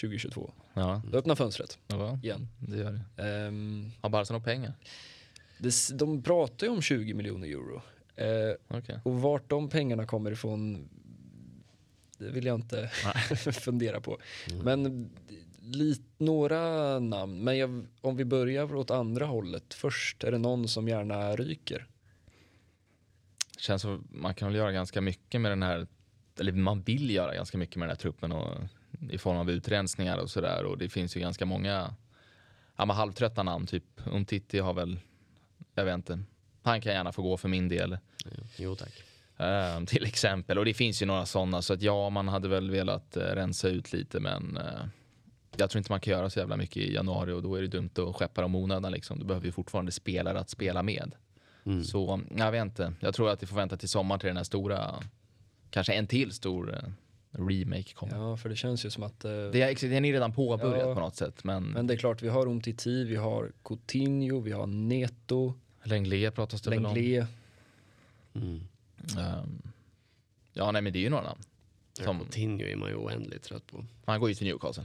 2022. Ja, Då öppnar fönstret ja igen. det gör det. Ehm, Har Barca några pengar? det, de pratar ju om 20 miljoner euro. Eh, Okej. och vart de pengarna kommer ifrån, det vill jag inte fundera på. Mm. Men lit, några namn, men jag, om vi börjar åt andra hållet först, är det någon som gärna ryker? Känns som man kan väl göra ganska mycket med den här, eller man vill göra ganska mycket med den här truppen och, i form av utrensningar och sådär och det finns ju ganska många ja, halvtrötta namn, typ Umtiti har väl, jag vet inte, han kan gärna få gå för min del. Jo tack. Eh, till exempel. Och det finns ju några sådana så att ja, man hade väl velat eh, rensa ut lite men eh, jag tror inte man kan göra så jävla mycket i januari och då är det dumt att skeppa dem onödan liksom. Du behöver ju fortfarande spelare att spela med. Mm. Så jag vet inte. Jag tror att vi får vänta till sommar till den här stora, kanske en till stor eh, remake kommer. Ja, för det känns ju som att eh, Det är, den är redan påbörjat Ja. på något sätt men, Men det är klart, vi har Umtiti, vi har Coutinho, vi har Neto, Lenglet pratas det väl om. Lenglet. Mm. Ehm, ja, nej men det är ju några namn. Som- Coutinho är man ju oändligt trött på. Han går ju till Newcastle.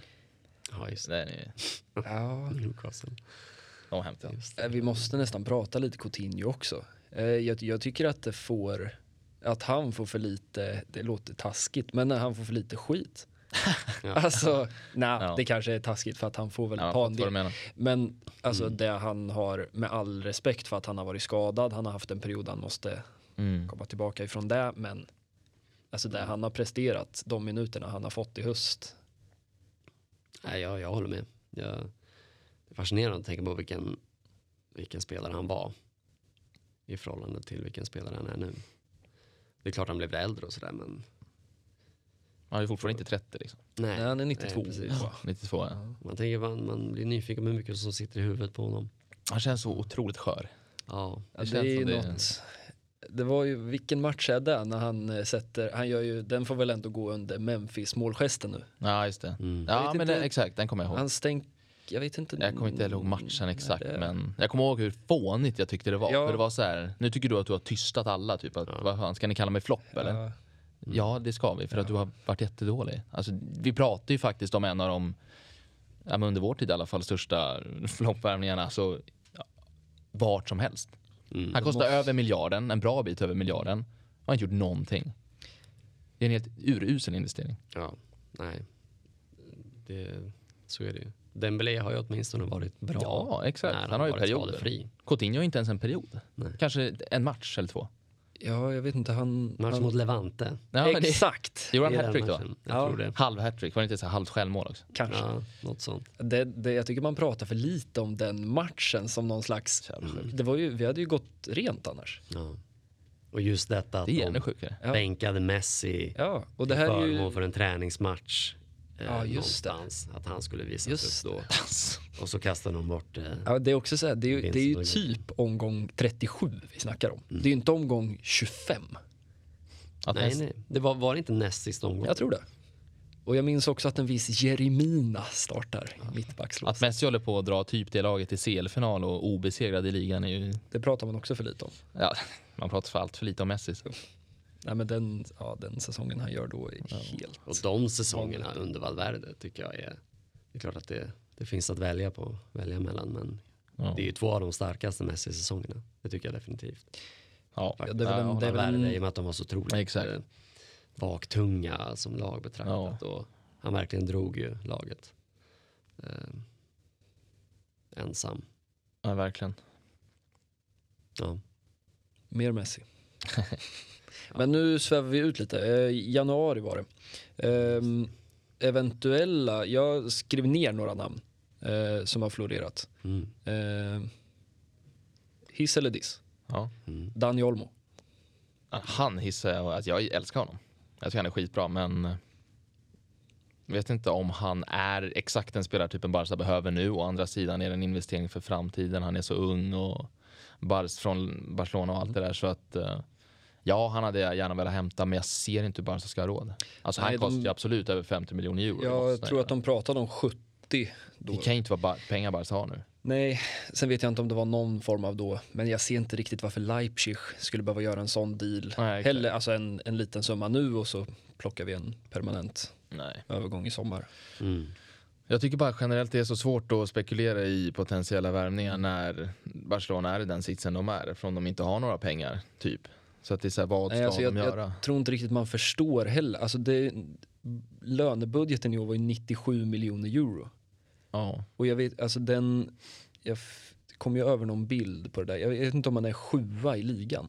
Ja, just det. Är Ja, Newcastle. de hämtar. Just eh, vi måste nästan prata lite Coutinho också. Eh, Jag, jag tycker att det får, att han får för lite, det låter taskigt, men när han får för lite skit. Alltså, nej, Ja. det kanske är taskigt för att han får väl Ja, ta en del. Men alltså Mm. det han har, med all respekt för att han har varit skadad, han har haft en period han måste Mm. komma tillbaka ifrån det. Men alltså det han har presterat, de minuterna han har fått i höst. Nej, jag, jag håller med. Jag, det är fascinerande att tänka på vilken, vilken spelare han var i förhållande till vilken spelare han är nu. Det är klart han blev äldre och sådär men Han är fortfarande inte 30 liksom. nej. Nej, han är 92. Nej, precis. va? 92 ja. Man tänker man, man blir nyfiken på hur mycket som sitter i huvudet på honom. Han känns så otroligt skör. Ja, Ja, det känns är ju det- något. Det var ju, vilken match är det när han eh, sätter, han gör ju, den får väl ändå gå under Memphis målgesten nu. Ja, just det. mm. Ja, men inte. det, exakt, den kommer jag ihåg. Han stänk, jag vet inte. Jag kommer inte ihåg matchen exakt, Nej, det- men jag kommer ihåg hur fånigt jag tyckte det var. Ja. För det var så här, nu tycker du att du har tystat alla, typ att, Ja. vad fan, ska ni kalla mig flopp eller? Ja, Ja, det ska vi, för att du har varit jättedålig. Alltså, vi pratar ju faktiskt om en av de, ja, under vår tid i alla fall, största floppvärvningarna, alltså, ja, vart som helst. Mm. Han kostar över miljarden, en bra bit över miljarden. Och har inte gjort någonting. Det är en helt urusel investering. Ja, nej. Det, så är det ju. Dembélé har ju åtminstone varit bra. Ja, exakt. när Han har ju perioder. skadefri. Coutinho har inte ens en period. Nej. Kanske en match eller två. Ja, jag vet inte, han... Match han mot Levante. Ja, men det- Exakt, Gjorde han hattrick då? Ja. Halv hattrick, var det inte så här halvt självmål också? kanske. Ja, något sånt. Det, det, jag tycker man pratar för lite om den matchen som någon slags, det var ju, vi hade ju gått rent annars. Ja. Och just detta att Det de sjukare. Bänkade Messi Ja, och det till här är förmån ju, för en träningsmatch. Eh, Ja, just det. någonstans. Att han skulle visas Just upp då. Och så kastade de bort eh, ja, det är också så här, det är, ju, det är ju typ omgång 37 vi snackar om. Mm. Det är ju inte omgång 25. Att Nej, Messi- nej. Det var, var det inte näst sista omgång? Jag tror det. Och jag minns också att en viss Jeremina startar i Att mittbackslås. Messi håller på att dra typ det laget till CL-final och obesegrad i ligan är ju... Det pratar man också för lite om. Ja, man pratar för allt för lite om Messi. Så. Nej, men den, ja, den säsongen han gör då är helt... Och de säsongerna under Valverde tycker jag är... Det är klart att det, det finns att välja på, välja mellan. Men Ja. det är ju två av de starkaste Messi-säsongerna. Det tycker jag definitivt. Ja, Ja, det är väl en- Ja, det är väl en- Valverde, I och med att de var så otroligt Exakt. eh, vaktunga som lag betraktat. Och han verkligen drog ju laget. Eh, ensam. ja, verkligen. Ja. Mer Messi. Men nu svävar vi ut lite. Eh, januari var det. Ehm, eventuella, jag skrev ner några namn eh, som har florerat. Mm. Eh, hiss eller diss? Ja. Mm. Dani Olmo. Han hissar jag, att jag älskar honom. Jag tycker han är skitbra, men eh, vet inte om han är exakt den spelartypen Barca behöver nu. Å andra sidan är det en investering för framtiden. Han är så ung och Bars från Barcelona och allt det där. Så att eh, ja, han hade jag gärna velat hämta, men jag ser inte hur Barca ska ha råd. Alltså Nej, han kostar de- ju absolut över 50 miljoner euro. Jag tror att de pratade om 70 då. Det kan ju inte vara ba- pengar Barca har nu. Nej, sen vet jag inte om det var någon form av då, men jag ser inte riktigt varför Leipzig skulle behöva göra en sån deal. Nej, alltså en, en liten summa nu och så plockar vi en permanent Nej. övergång i sommar. Mm. Jag tycker bara generellt det är så svårt att spekulera i potentiella värvningar när Barcelona är i den sitsen de är, från de inte har några pengar, typ. Så att det är så här, vad ska Nej, alltså de jag, göra? jag tror inte riktigt man förstår heller. Alltså det, lönebudgeten i år var ju 97 miljoner euro. Ja. Och jag vet, alltså den, jag kom ju över någon bild på det där. Jag vet inte om man är sjua i ligan.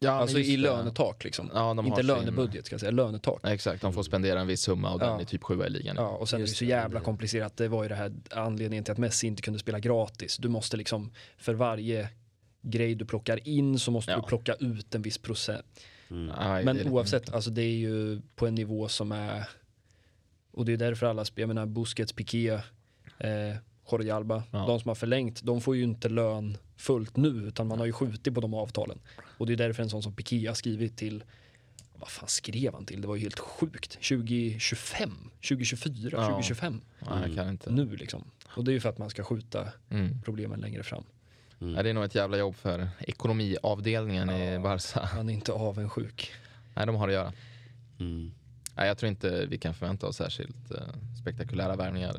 Ja, alltså just i det. lönetak liksom. Ja, inte sin- lönebudget ska jag säga, lönetak. Nej, Exakt, de får spendera en viss summa och den Ja. är typ sjua i ligan. Ja, och sen är det Just så jävla det- komplicerat. Det var ju det här anledningen till att Messi inte kunde spela gratis. Du måste liksom för varje grej du plockar in så måste Ja. du plocka ut en viss procent. Mm. Men det är lite oavsett, mycket. alltså det är ju på en nivå som är och det är därför alla spel, jag menar Busquets, Piqué, eh, Jordi Alba, Ja. de som har förlängt, de får ju inte lön fullt nu utan man har ju skjutit på de avtalen. Och det är därför en sån som Piqué har skrivit till vad fan skrev han till? Det var ju helt sjukt. 2025, 2024, Ja. 2025. Nej, jag kan inte. Nu liksom. Och det är ju för att man ska skjuta Mm. problemen längre fram. Nej, det är nog ett jävla jobb för ekonomiavdelningen i Ja. Barca. Man är inte avundsjuk. Nej, de har att göra. Mm. Nej, jag tror inte vi kan förvänta oss särskilt eh, spektakulära värvningar.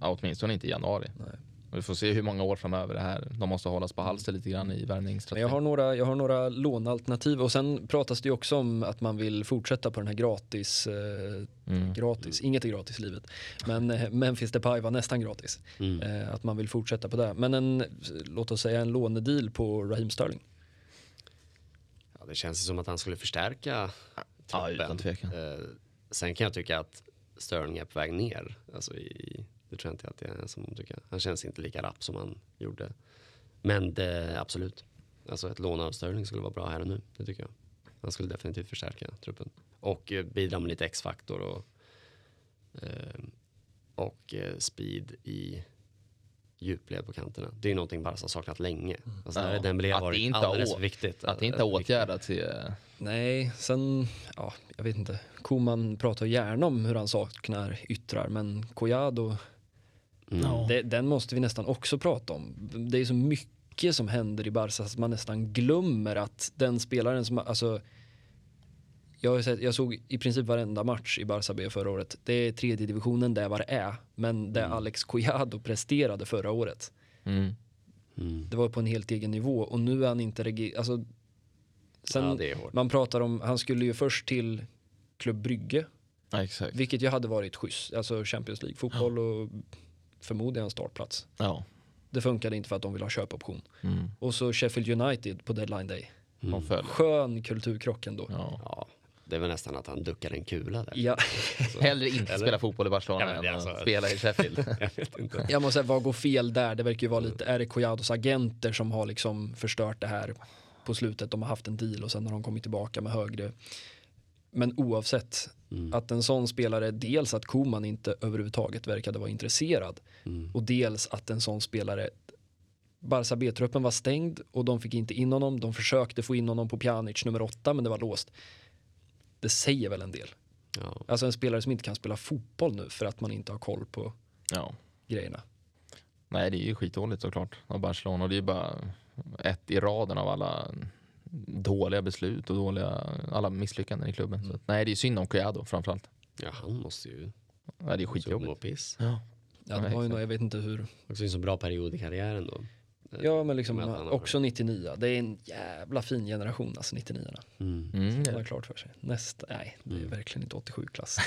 Åtminstone inte i januari. Nej. Vi får se hur många år framöver det här. De måste hållas på halster lite grann i värvningsstrategin. jag har, några, jag har några lånealternativ och sen pratas det ju också om att man vill fortsätta på den här gratis, eh, Mm. gratis, inget är gratis i livet, men eh, Memphis Depay var nästan gratis. Mm. Eh, att man vill fortsätta på det. Men en, låt oss säga en lånedeal på Raheem Sterling. det känns som att han skulle förstärka Ja, truppen. utan tvekan. Eh, sen kan jag tycka att Sterling är på väg ner. Alltså i, det tror jag inte att det är som tycker. Han känns inte lika rapp som han gjorde. Men det, absolut. Alltså ett lån av Sterling skulle vara bra här och nu. Det tycker jag. Han skulle definitivt förstärka truppen. Och eh, bidra med lite X-faktor och, eh, och eh, speed i djupled på kanterna. Det är någonting Barca har saknat länge. Alltså där Ja. är Dembélé Att det varit inte har alldeles å- för viktigt. Att det inte har åtgärdats är... Nej, sen, ja, jag vet inte. Koman pratar gärna om hur han saknar yttrar, men Collado, Mm. det, den måste vi nästan också prata om. Det är så mycket som händer i Barca att man nästan glömmer att den spelaren som, alltså, jag, har sett, jag såg i princip varenda match i Barca B förra året. Det är tredje divisionen, det är vad det är. Men det Alex Collado presterade förra året, Mm. Mm. det var på en helt egen nivå och nu är han inte regi- alltså, sen, Ja, det är hårt. man pratar om, han skulle ju först till Klubb Brygge, Ja, exakt. vilket ju hade varit schysst, alltså Champions League-fotboll och förmodligen startplats. Ja. Det funkade inte för att de ville ha köpoption. Mm. Och så Sheffield United på deadline day. Följer. Skön kulturkrock ändå. Ja. Ja, det väl nästan att han duckar en kula där. Ja, Hellre inte spela fotboll i Barcelona Ja, än alltså- att spela i Sheffield. Jag vet inte. jag måste säga, vad går fel där? Det verkar ju vara lite, är det Collados agenter som har liksom förstört det här på slutet? De har haft en deal och sen har de kommit tillbaka med högre. Men oavsett, Mm. att en sån spelare, dels att Koman inte överhuvudtaget verkade vara intresserad Mm. och dels att en sån spelare Barca B-truppen var stängd och de fick inte in honom. De försökte få in honom på Pjanic nummer åtta men det var låst. Det säger väl en del. Ja. Alltså en spelare som inte kan spela fotboll nu för att man inte har koll på Ja. grejerna. Nej, det är ju skitdåligt såklart av Barcelona och det är ju bara ett i raden av alla dåliga beslut och dåliga, alla misslyckanden i klubben. Så, att, nej, det är synd om Collado framförallt. ja, han måste ju Nej, det är skitjobbigt. piss. Ja. Ja, Ja, det var ju nog, jag vet inte hur. Också en så bra period i karriären då. Ja men liksom också 99 Det är en jävla fin generation alltså 99 Mm. Mm, Det det har klart för sig. Nästa, nej det är Mm. verkligen inte 87-klass.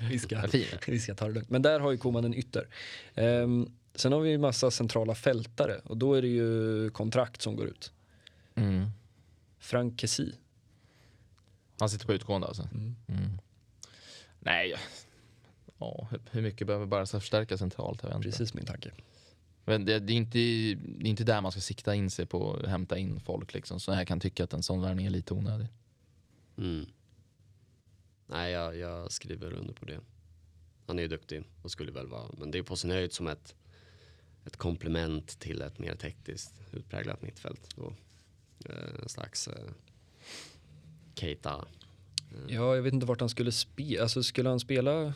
vi, ska, vi ska ta det lugnt. Men där har ju Koman en ytter. Ehm, sen har vi ju massa centrala fältare och då är det ju kontrakt som går ut. Mm. Frank Kessie. Han sitter på utgående alltså. Mm. Mm. Nej, ja, hur- mycket behöver Barca förstärka centralt? Jag. Precis min tanke. Men det, det, är inte, det är inte där man ska sikta in sig på att hämta in folk. Liksom. Så jag kan tycka att en sån värvning är lite onödig. Mm. Nej, jag, jag skriver under på det. Han är ju duktig och skulle väl vara, men det är på sin höjd som ett, ett komplement till ett mer tekniskt utpräglat mittfält. Då. Eh, en slags eh, Keita. Ja, jag vet inte vart han skulle spela. Alltså skulle han spela...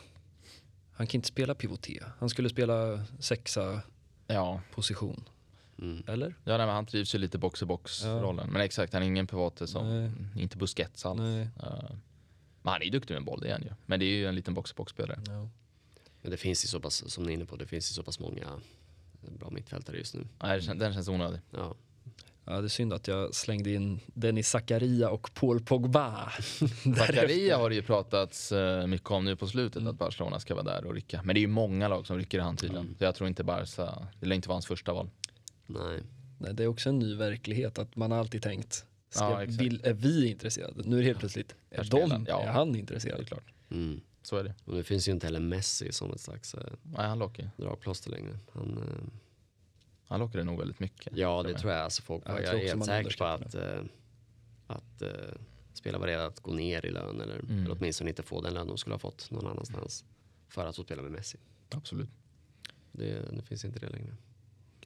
Han kan inte spela pivoté. Han skulle spela sexa Ja, position. Mm. Eller? ja nej, men han trivs ju lite box-i-box-rollen. Men exakt, han är ingen pivot som, Nej. inte Busquets alls. Nej. Eh, men han är ju duktig med boll, det är han ju. Men det är ju en liten box-i-box-spelare. Ja. Men det finns ju så pass, som ni är inne på, det finns ju så pass många bra mittfältare just nu. Nej, den känns onödig. Ja. Ja, det är synd att jag slängde in Dennis Zakaria och Paul Pogba. Zakaria har det ju pratats eh, mycket om nu på slutet, Mm. att Barcelona ska vara där och rycka. Men det är ju många lag som rycker i hand tydligen. Mm. Så jag tror inte Barca, det lär inte vara hans första val. Nej. Nej, det är också en ny verklighet att man har alltid tänkt, ska, Ja, vill, är vi intresserade? Nu är det helt plötsligt, är de, han. Ja. är han Det är intresserad? klart. Mm. Så är det. Och det finns ju inte heller Messi som ett slags eh, Nej, han lockar dragplåster längre. Han, eh, Han lockar det nog väldigt mycket. ja, det tror jag. Alltså folk, Ja, jag jag, är också helt säker på att, eh, att eh, spelare var redo att gå ner i lön eller, Mm. eller åtminstone inte få den lön de skulle ha fått någon annanstans för att få spela med Messi. Absolut. Det, det finns inte det längre.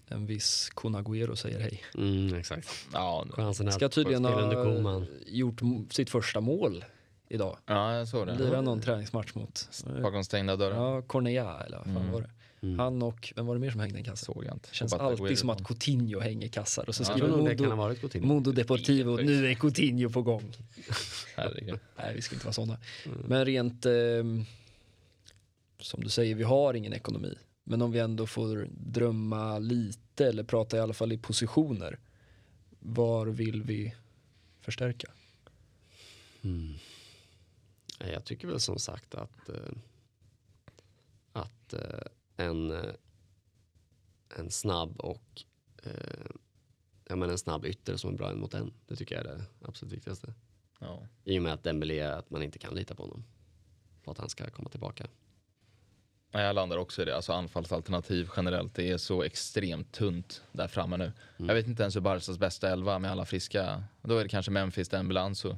En viss Kun Agüero säger hej. Mm, exakt. Ja, Chansen Ska tydligen ha Koman. gjort sitt första mål idag. ja jag såg det. Lirade någon träningsmatch mot Bakom stängda dörrar. ja, Cornea eller vad fan Mm. var det? Mm. Han och, vem var det mer som hängde en kassa? Såg jag inte. Känns att alltid som att. Coutinho hänger kassar och så Ja, Jag skriver ha Mondo. Mondo Deportivo, nu är Coutinho på gång. Herregud. Nej, vi ska inte vara sådana. Mm. Men rent, ehm, som du säger, vi har ingen ekonomi. Men om vi ändå får drömma lite eller prata i alla fall i positioner. Var vill vi förstärka? Mm. Jag tycker väl som sagt att, eh, att eh, en, eh, en snabb och eh, ja, men en snabb ytter som är bra en mot en. Det tycker jag är det absolut viktigaste. Ja. I och med att Dembélé, att man inte kan lita på honom. På att han ska komma tillbaka. Ja, Jag landar också i det. Alltså anfallsalternativ generellt. Det är så extremt tunt där framme nu. Jag vet inte ens hur Barcas bästa elva med alla friska. Då är det kanske Memphis, Dembélé, Ansu.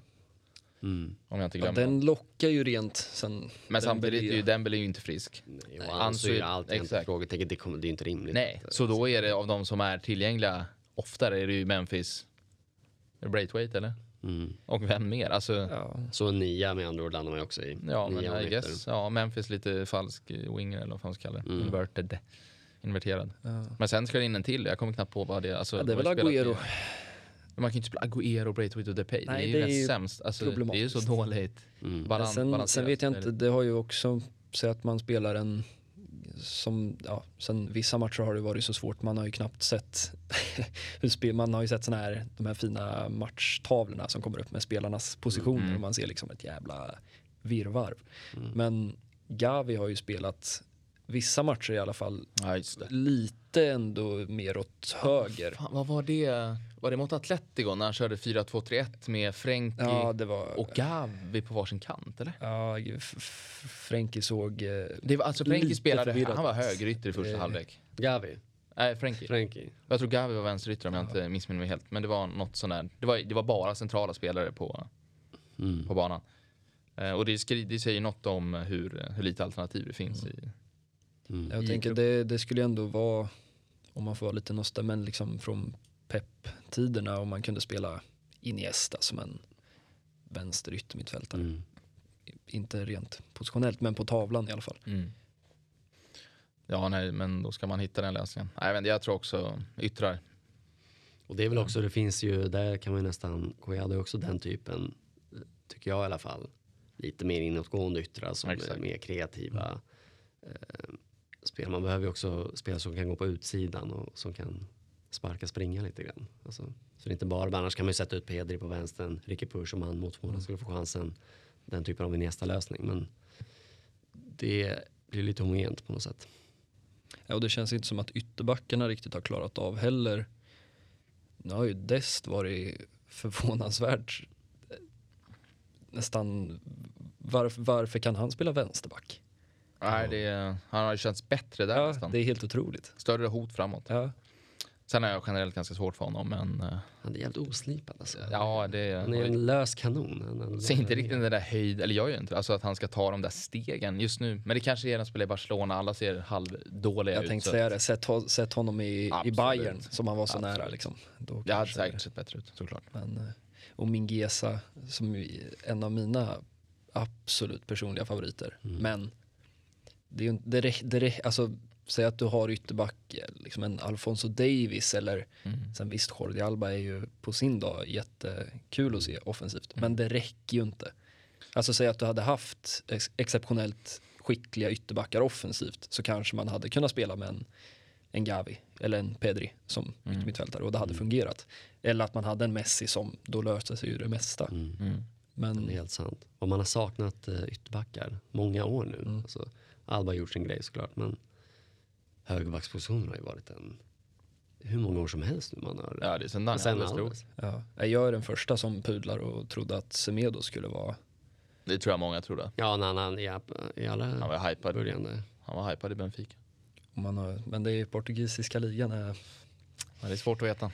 Mm. Om jag inte Ja, glömmer. någon. den lockar ju rent sen. Men samtidigt är ju. Dembélé ju inte frisk. Nej, och Ansu är ju alltid ett frågetecken. Det, kommer, det är inte rimligt. Nej, så då är det av de som är tillgängliga oftare är det ju Memphis. Braithwaite eller? Mm. Och vem mer? Alltså, ja, Ja, Så nia med andra ord landar man ju också i. men Nia och I guess. Ja, Memphis lite falsk winger eller vad fan man ska kalla det. Mm. Inverted. Inverterad. ja. Men sen ska det in en till. Jag kommer knappt på vad det är. Alltså, Ja, det är väl med- Men man kan ju inte spela Agüero, Braithwaite och Depay. Nej, det är ju det är ju sämst. Alltså, det är ju så dåligt. Mm. Balan- Men sen, sen vet jag inte, det. har ju också, så att man spelar en som, ja, sen vissa matcher har det varit så svårt, man har ju knappt sett man har ju sett såna här, de här fina matchtavlorna som kommer upp med spelarnas positioner Mm. och man ser liksom ett jävla virrvarr. Mm. Men Gavi har ju spelat vissa matcher i alla fall Ja, just det. lite ändå mer åt höger. Fan, vad var det? Var det mot Atletico när han körde 4-2-3-1 med Frenkie Ja, var... och Gavi på varsin kant eller? Ja, Frenkie såg... eh, Det var, alltså Frenkie Lite spelade, förvirrat. han var högerytter i första Eh, halvlek. Gavi, Nej, Frenkie. Frenkie. Jag tror Gavi var vänsterytter om jag inte missminner mig helt. Men det var något sån där, det var, det var bara centrala spelare på, Mm. på banan. Eh, och det, skri, det säger något om hur, hur lite alternativ det finns i. Mm. Jag tänker det, det skulle ju ändå vara, om man får vara lite nostalgi, men liksom från Pep-tiderna om man kunde spela Iniesta som en vänster yttermittfältare. Mm. Inte rent positionellt, men på tavlan i alla fall. Mm. Ja, nej, men då ska man hitta den lösningen. Nej, men jag tror också yttrar. Och det är väl också, det finns ju, där kan man ju nästan, Kouyaté är också den typen, tycker jag i alla fall, lite mer inåtgående yttrar som Exakt. är mer kreativa. Eh, spel. Man behöver ju också spelare som kan gå på utsidan och som kan sparka springa lite grann. Alltså, så det är inte bara, annars kan man ju sätta ut Pedri på vänstern, Ricky Push om han motståndaren skulle få chansen. Den typen av nästa lösning. Men det blir lite homogent på något sätt. Ja, och det känns inte som att ytterbackarna riktigt har klarat av heller. Nu har ju Dest varit förvånansvärt eh, nästan varför, varför kan han spela vänsterback? Nej, det, han har känts bättre där Ja, nästan. det är helt otroligt. Större hot framåt. Ja, Sen är jag generellt ganska svårt för honom, men eh, Han är jävligt oslipad alltså. ja, det Han är en lös kanon. Han- ser inte riktigt den där höjd, eller jag gör inte alltså att han ska ta de där stegen just nu. Men det kanske är när han spelar i Barcelona, alla ser halvdåliga jag ut. tänkte så säga det, sätt, ho- sätt honom i, i. Bayern som han var så nära. Absolut. Liksom. Då Det hade säkert sett bättre ut, såklart. Men, eh, och Mingesa som är en av mina absolut personliga favoriter. Mm. Men det är ju inte, det, alltså säg att du har ytterback, eh, liksom en Alfonso Davis eller Mm. sen visst Jordi Alba är ju på sin dag jättekul att se offensivt. Mm. Men det räcker ju inte. Alltså säg att du hade haft ex- exceptionellt skickliga ytterbackar offensivt så kanske man hade kunnat spela med en, en Gavi eller en Pedri som Mm. yttermittfältare och det hade fungerat. Eller att man hade en Messi som då löste sig ju det mesta. Mm. Mm. Men Det är helt sant. Och man har saknat uh, ytterbackar många år nu. Mm. Alltså, Alba har gjort sin grej såklart men högerbackspositionen har ju varit en hur många år som helst nu man har. Ja, det är sen Daniel sen Alves ja, jag är den första som pudlar och trodde att Semedo skulle vara Det tror jag många trodde. Ja, när han ja, i alla Han var hypad. börjande. Han var hypad i Benfica. har, men det är portugisiska ligan är, Men det är svårt att veta.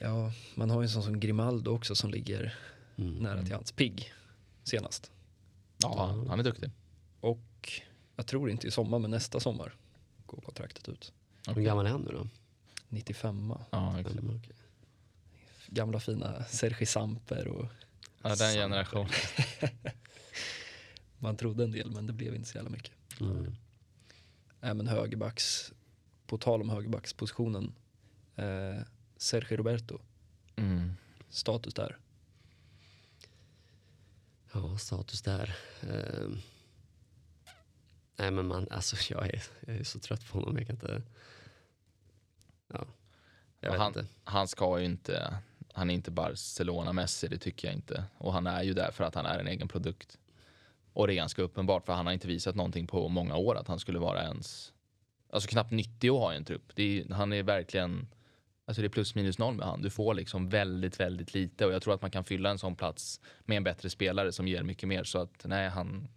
ja, man har ju en sån som Grimaldo också som ligger Mm. nära till hans pigg senast. Ja, han är duktig. Och jag tror inte i sommar men nästa sommar går kontraktet ut. Hur gammal är han nu då? 95 Ja. Mm, okej. Gamla fina Sergi Samper och ja, den generationen. man trodde en del men det blev inte så jävla mycket. Mm. Även högerbacks, på tal om högerbackspositionen, eh, Sergio Roberto, Mm. status där. Ja, status där. Ehm. Nej men man, alltså jag är, jag är så trött på honom. Jag kan inte. Ja, jag vet han, inte. han ska ju inte, han är inte Barcelona-Messi, det tycker jag inte. Och han är ju där för att han är en egen produkt. Och det är ganska uppenbart för han har inte visat någonting på många år att han skulle vara ens, alltså knappt nyttig att ha i en trupp. Är, han är verkligen Alltså det är plus minus noll med han. Du får liksom väldigt, väldigt lite och jag tror att man kan fylla en sån plats med en bättre spelare som ger mycket mer. Så att nej, han,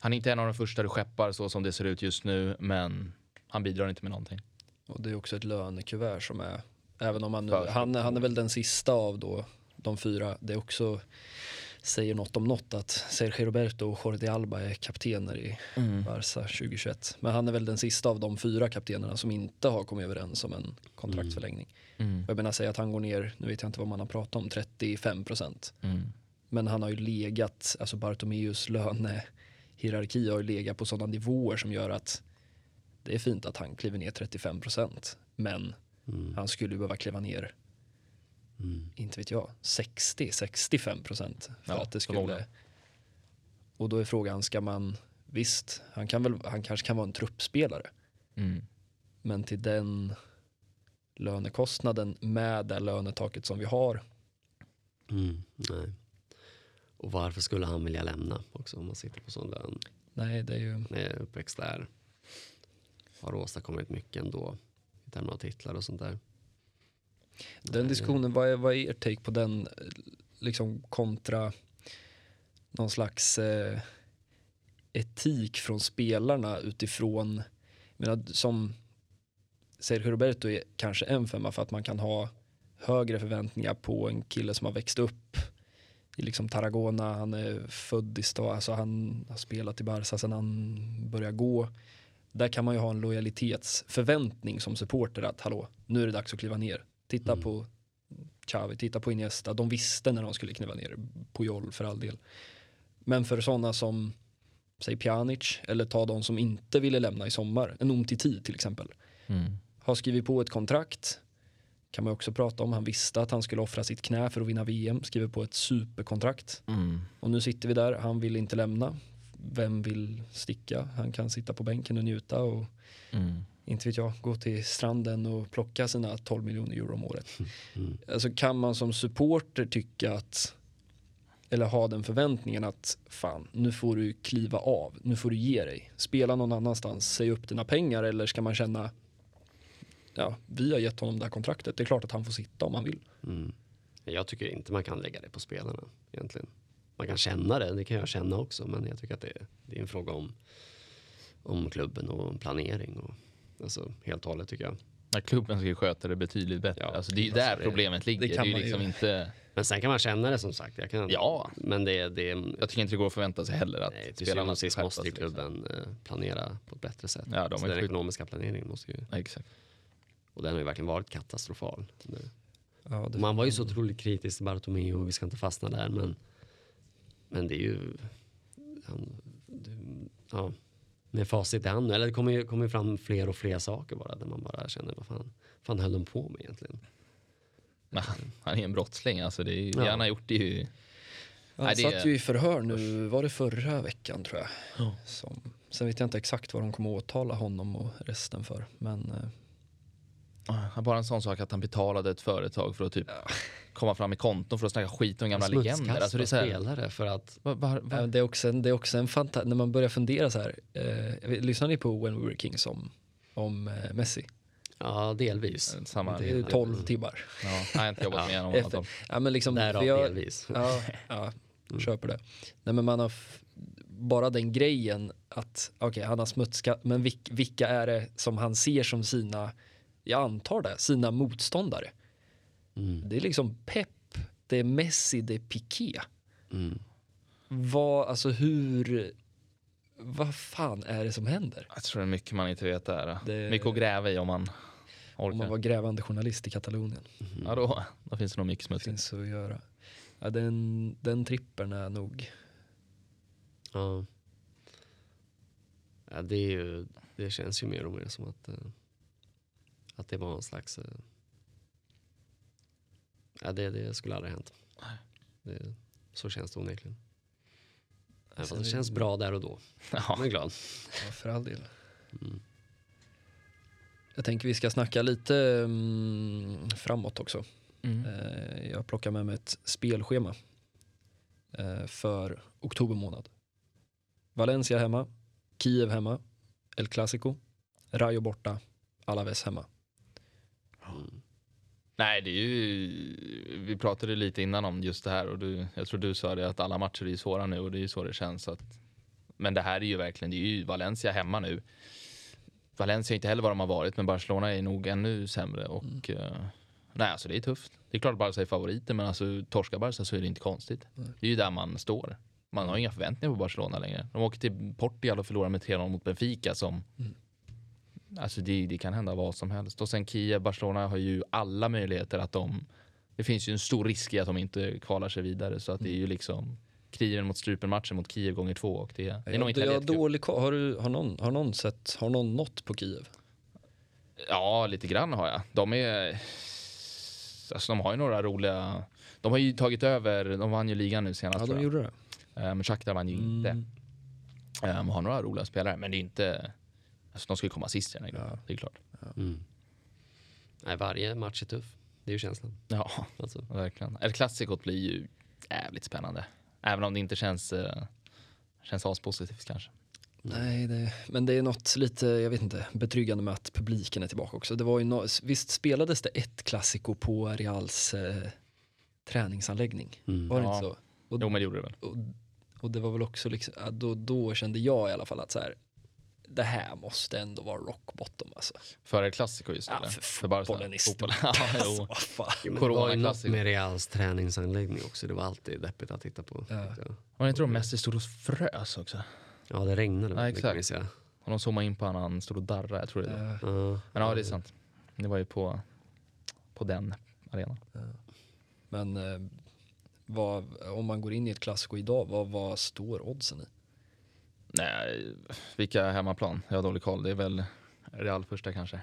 han är inte en av de första du skeppar så som det ser ut just nu, men han bidrar inte med någonting. Och det är också ett lönekuvert som är, även om han nu, han, han är väl den sista av då de fyra, det är också säger något om något att Sergio Roberto och Jordi Alba är kaptener i Barca 2021. Men han är väl den sista av de fyra kaptenerna som inte har kommit överens om en kontraktsförlängning. Mm. Jag menar säga att han går ner, nu vet jag inte vad man har pratat om, 35 procent. Mm. Men han har ju legat, alltså Bartomeus lönehierarki har ju legat på sådana nivåer som gör att det är fint att han kliver ner 35 procent. Men Mm. han skulle behöva kliva ner, Mm. inte vet jag, 60-65 procent. För Ja, att det skulle... Och då är frågan, ska man, visst, han, kan väl, han kanske kan vara en truppspelare. Mm. Men till den lönekostnaden med det lönetaket som vi har. Mm. Nej. Och varför skulle han vilja lämna också om man sitter på sån lön? Nej, det är ju... är uppväxt där. Har åstadkommit mycket ändå i termer av titlar och sånt där. Den diskussionen, vad är, vad är er take på den eh, liksom kontra någon slags eh, etik från spelarna utifrån, menar, som Sergio Roberto är kanske en femma för att man kan ha högre förväntningar på en kille som har växt upp i liksom Tarragona, han är född i stad, alltså han har spelat i Barca sedan han började gå. Där kan man ju ha en lojalitetsförväntning som supporter att hallå, nu är det dags att kliva ner. Titta Mm. på Xavi, titta på Iniesta. De visste när de skulle kliva ner. Puyol för all del. Men för sådana som, säg Pjanic, eller ta de som inte ville lämna i sommar, en Umtiti till exempel, Mm. har skrivit på ett kontrakt, kan man också prata om, han visste att han skulle offra sitt knä för att vinna VM, skriver på ett superkontrakt. Mm. Och nu sitter vi där, han vill inte lämna. Vem vill sticka? Han kan sitta på bänken och njuta och Mm. inte vet jag, gå till stranden och plocka sina 12 miljoner euro om året. Mm. Alltså kan man som supporter tycka att eller ha den förväntningen att fan, nu får du kliva av, nu får du ge dig. Spela någon annanstans, säg upp dina pengar eller ska man känna ja, vi har gett honom det här kontraktet, det är klart att han får sitta om han vill. Mm. Jag tycker inte man kan lägga det på spelarna egentligen. Man kan känna det, det kan jag känna också, men jag tycker att det, det är en fråga om, om klubben och planering. Och, alltså, helt och hållet tycker jag. Ja, klubben ska ju sköta det betydligt bättre. Ja, alltså, det är ju alltså, där det- problemet ligger. det Det, kan är man ju. liksom inte, Men sen kan man känna det som sagt. Jag kan, Ja. Men det, det, jag tycker inte det går att förvänta sig heller att nej, spelarna sist måste ju klubben eh, planera på ett bättre sätt. Ja, de Så den sjuk- ekonomiska planeringen måste ju, Ja, exakt. Och den har ju verkligen varit katastrofal. Ja, det, Man var ju så otroligt kritisk till Bartomeu och vi ska inte fastna där men, men det är ju han, det, ja, med facit i hand eller det kommer ju kommer ju fram fler och fler saker bara där man bara känner vad fan, fan höll de på med egentligen? Men han, han är en brottsling. Alltså, det, är, det Ja. han har gjort det är ju... han Nej, det satt ju i förhör nu, var det förra veckan tror jag. Ja. Som, sen vet jag inte exakt vad de kommer att åtala honom och resten för. Men eh, Bara en sån sak att han betalade ett företag för att typ komma fram i konton för att snacka skit om gamla legender. Alltså det är så här, spelare för att va, va, va? Ja, det är också en, det är också en fanta- när man börjar fundera så här. Eh, lyssnar ni på When We Were Kings om, om eh, Messi? ja delvis. Samma. Det är 12 timmar. Ja, jag har inte jobbat med honom. Efter. Ja, men liksom, Därav vi har, delvis. ja, ja, köper det. Nej, men man har bara den grejen att okej, han har smutskat, men vilk, vilka är det som han ser som sina, jag antar det, sina motståndare? Mm, Det är liksom Pep, det är Messi, det är Piqué. mm. Vad, alltså hur, vad fan är det som händer? Jag tror det är mycket man inte vet där. Det- Mycket att gräva i om man Om orkar. man var grävande journalist i Katalonien. Ja, då, då finns det nog mycket Det smutsigt. finns att göra. Ja, den, den trippeln är nog, Ja. ja det, är ju, det känns ju mer och mer som att, eh, att det var en slags... eh, ja, det, det skulle aldrig ha hänt. Det, så känns det onekligen. Även Alltså, fast det känns bra där och då. Ja. Man är glad. ja, för all del. Mm. Jag tänker vi ska snacka lite mm, framåt också. Mm. Eh, jag plockar med mig ett spelschema eh, för oktober månad. Valencia hemma, Kiev hemma, El Clasico, Rayo borta, Alaves hemma. Mm. Nej, det är ju, vi pratade lite innan om just det här och du, jag tror du sa det att alla matcher är svåra nu och det är ju så det känns. Att, men det här är ju verkligen, det är ju Valencia hemma nu. Valencia är inte heller vad de har varit, men Barcelona är nog ännu sämre. Och, eh, nej, alltså det är tufft. Det är klart att Barca är favoriter, men alltså torskar Barca så är det inte konstigt. Det är ju där man står. Man har inga förväntningar på Barcelona längre. De åker till Portugal och förlorar med 3-0 mot Benfica som Alltså det, det kan hända vad som helst. Och sen Kiev, Barcelona har ju alla möjligheter att de... Det finns ju en stor risk i att de inte kvalar sig vidare. Så att det är ju liksom kniven mot strupen matchen mot Kiev gånger två. Och det, det är nog inte jag dålig. Har, du, har, någon, har någon sett, har någon nått på Kiev? Ja, lite grann har jag. De är... Alltså de har ju några roliga... De har ju tagit över, de vann ju ligan nu senast Ja, de gjorde det. Eh, Men Shakhtar vann ju inte. Mm. Eh, De har några roliga spelare, men det är inte... Alltså de ska ju komma sist i den här gruppen, det är klart. Mm. Nej, varje match är tuff. Det är ju känslan. Ja, Alltså. verkligen. El Clasicot blir ju jävligt spännande. Även om det inte känns, eh, känns aspositivt kanske. Nej, det, men det är något lite, jag vet inte, betryggande med att publiken är tillbaka också. Det var ju no, visst spelades det ett klassiko på Reals eh, träningsanläggning? Mm. Var det Ja. inte så? Och, Jo, men det gjorde det väl. och, och det var väl också liksom, då, då kände jag i alla fall att så här, det här måste ändå vara rock bottom alltså. För El Clasico just Ja, eller? för fotbollen i stort. ja, Alltså, jo. det var ju något med Reals träningsanläggning också. Det var alltid deppigt att titta på. Ja. Var det inte de mest stod och frös också? Ja, det regnade Ja, mycket exakt. minns jag. Och de zoomade in på honom, han stod och darrade, jag tror det. Ja. Men ja, det är sant. Det var ju på, på den arenan. Men eh, vad, om man går in i ett klassiko idag, vad, vad står oddsen i? Nej, vilka hemmaplan? Jag har dålig koll. Det är väl Real första kanske.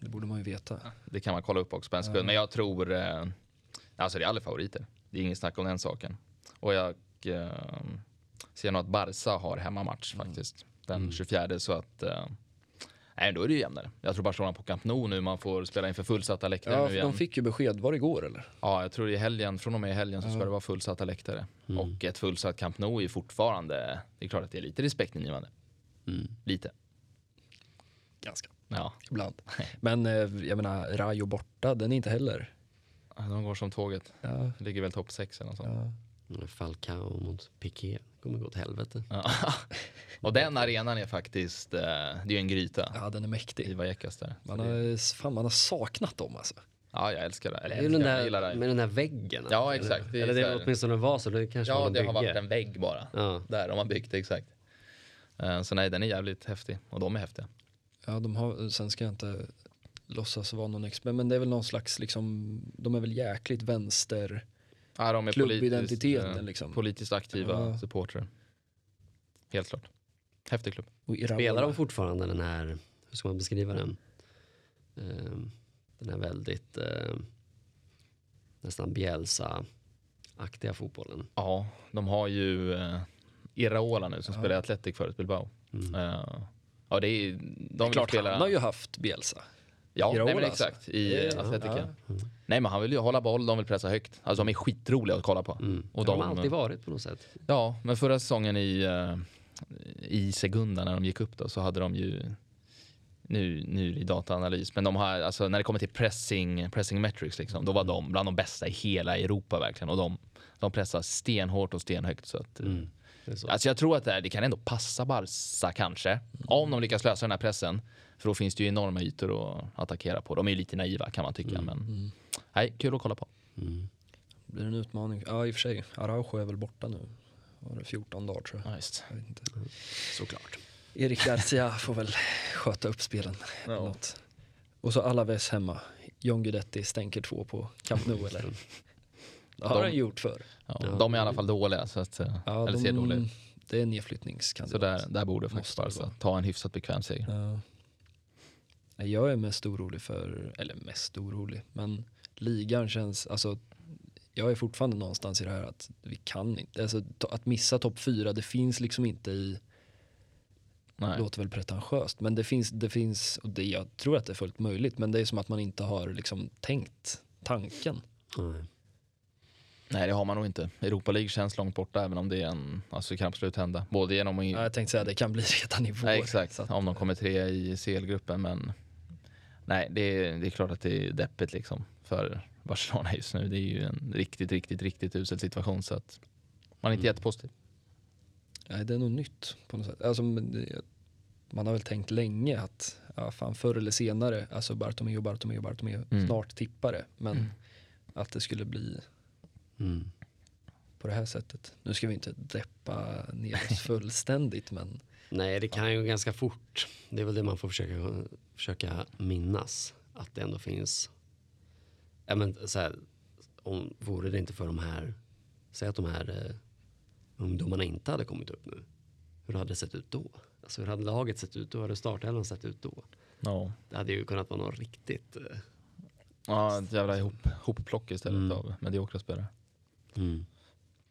Det borde man ju veta. Det kan man kolla upp också på en sekund. Men jag tror, eh, alltså Real är favoriter. Det är ingen snack om den saken. Och jag eh, ser nog att Barca har hemmamatch faktiskt. Den 24 så att eh, Nej, då är det ju jämnare. Jag tror Barcelona på Camp Nou nu, man får spela inför fullsatta läktare Ja, nu igen. de fick ju besked, var det igår eller? Ja, jag tror i helgen, från och med i helgen så ska det vara fullsatta läktare. Och ett fullsatt Camp Nou är fortfarande, det är klart att det är lite respektingivande. Mm. Lite. Ganska. Ja, Ibland. Men eh, jag menar, Rayo borta, den är inte heller. de går som tåget. Ja, Ligger väl topp sex eller något sånt. ja. Falcao mot Piqué. kommer gå åt helvete. Ja. och den arenan är faktiskt, eh, det är ju en gryta. ja den är I mäktig. Vallecas där. Man det- har, fan, man har saknat dem alltså. Ja, jag älskar det. Eller Det är den där, det. med den där väggen. Ja, eller? exakt. Det är Eller det här- åtminstone var så. Det kanske Ja, det har bygge. varit en vägg bara. Ja. Där de har byggt, exakt. Eh, Så nej, den är jävligt häftig. Och de är häftiga. Ja, de har, sen ska jag inte låtsas vara någon expert, men det är väl någon slags, liksom, de är väl jäkligt vänster. Ja, de är Klubbidentiteten, politiskt, eh, liksom. politiskt aktiva Ja. supportrar. Helt klart. Häftig klubb. Spelar de fortfarande den här, hur ska man beskriva den? Ehm, den här väldigt ehm, nästan Bielsa-aktiga fotbollen. Ja, de har ju uh, Iraola nu som spelar i Athletic förut, Bilbao. Mm. Eh, ja, det är, de Det är klart, spela... han har ju haft Bielsa. Ja, nej, men alltså. exakt. I ja. ja. Nej, men han vill ju hålla boll, de vill pressa högt. Alltså de är skitroliga att kolla på. Mm. Och det har de, de alltid varit på något sätt. Ja, men förra säsongen i, eh, i Segunda när de gick upp då så hade de ju nu, nu i dataanalys, men de har, alltså, när det kommer till pressing, pressing metrics liksom, då var de bland de bästa i hela Europa verkligen och de, de pressar stenhårt och stenhögt. Så att, Mm. Det är så. Alltså jag tror att det, här, det kan ändå passa Barca kanske, om de lyckas lösa den här pressen. För då finns det ju enorma ytor att attackera på. De är ju lite naiva kan man tycka, men nej, kul att kolla på. Mm. Blir det en utmaning? Ja, i och för sig. Araujo är väl borta nu. Var det 14 dagar tror jag. Ja, just. jag vet inte. Såklart. Erik Garcia får väl sköta upp spelen. eller Något. Och så Alaves hemma. John Guidetti stänker två på Camp Nou eller? Det har De- han gjort förr. Ja, Ja. De är i alla fall dåliga, så att, eh, Ja, eller ser dåliga det är en nedflyttningskandidat. Så där, där borde faktiskt Barca vara. ta en hyfsat bekväm seger. Ja. Jag är mest orolig för, eller mest orolig, men ligan känns, alltså jag är fortfarande någonstans i det här att vi kan inte, alltså to- att missa topp fyra, det finns liksom inte i, Nej. låter väl pretentiöst, men det finns, det finns, och det, jag tror att det är fullt möjligt, men det är som att man inte har liksom tänkt tanken. Nej. Nej, det har man nog inte. Europa League känns långt borta även om det är en, alltså det kan absolut hända. Både genom och... Ja, jag tänkte säga det kan bli redan i vår. Nej, exakt. Att, Om de kommer tre i CL-gruppen, men Nej, det är, det är klart att det är deppigt liksom för Barcelona just nu. Det är ju en riktigt, riktigt, riktigt usel situation så att man är inte Mm. jättepositiv. Nej, det är nog nytt på något sätt. Alltså, det- man har väl tänkt länge att ja, fan, förr eller senare, alltså Bartomeu, Bartomeu, Bartomeu, Mm. snart tippare. Men Mm. att det skulle bli Mm. på det här sättet. Nu ska vi inte deppa ner oss fullständigt, men Nej, det kan ju ganska fort. Det är väl det man får försöka, försöka minnas. Att det ändå finns. Ja, men så här, om vore det inte för de här. Säg att de här eh, ungdomarna inte hade kommit upp nu. Hur hade det sett ut då? Alltså hur hade laget sett ut då? Hur hade startelvan sett ut då? Ja. Det hade ju kunnat vara något riktigt. Eh, Ja, ett jävla ihop, hopplock istället Mm. av mediokra spelare. mm.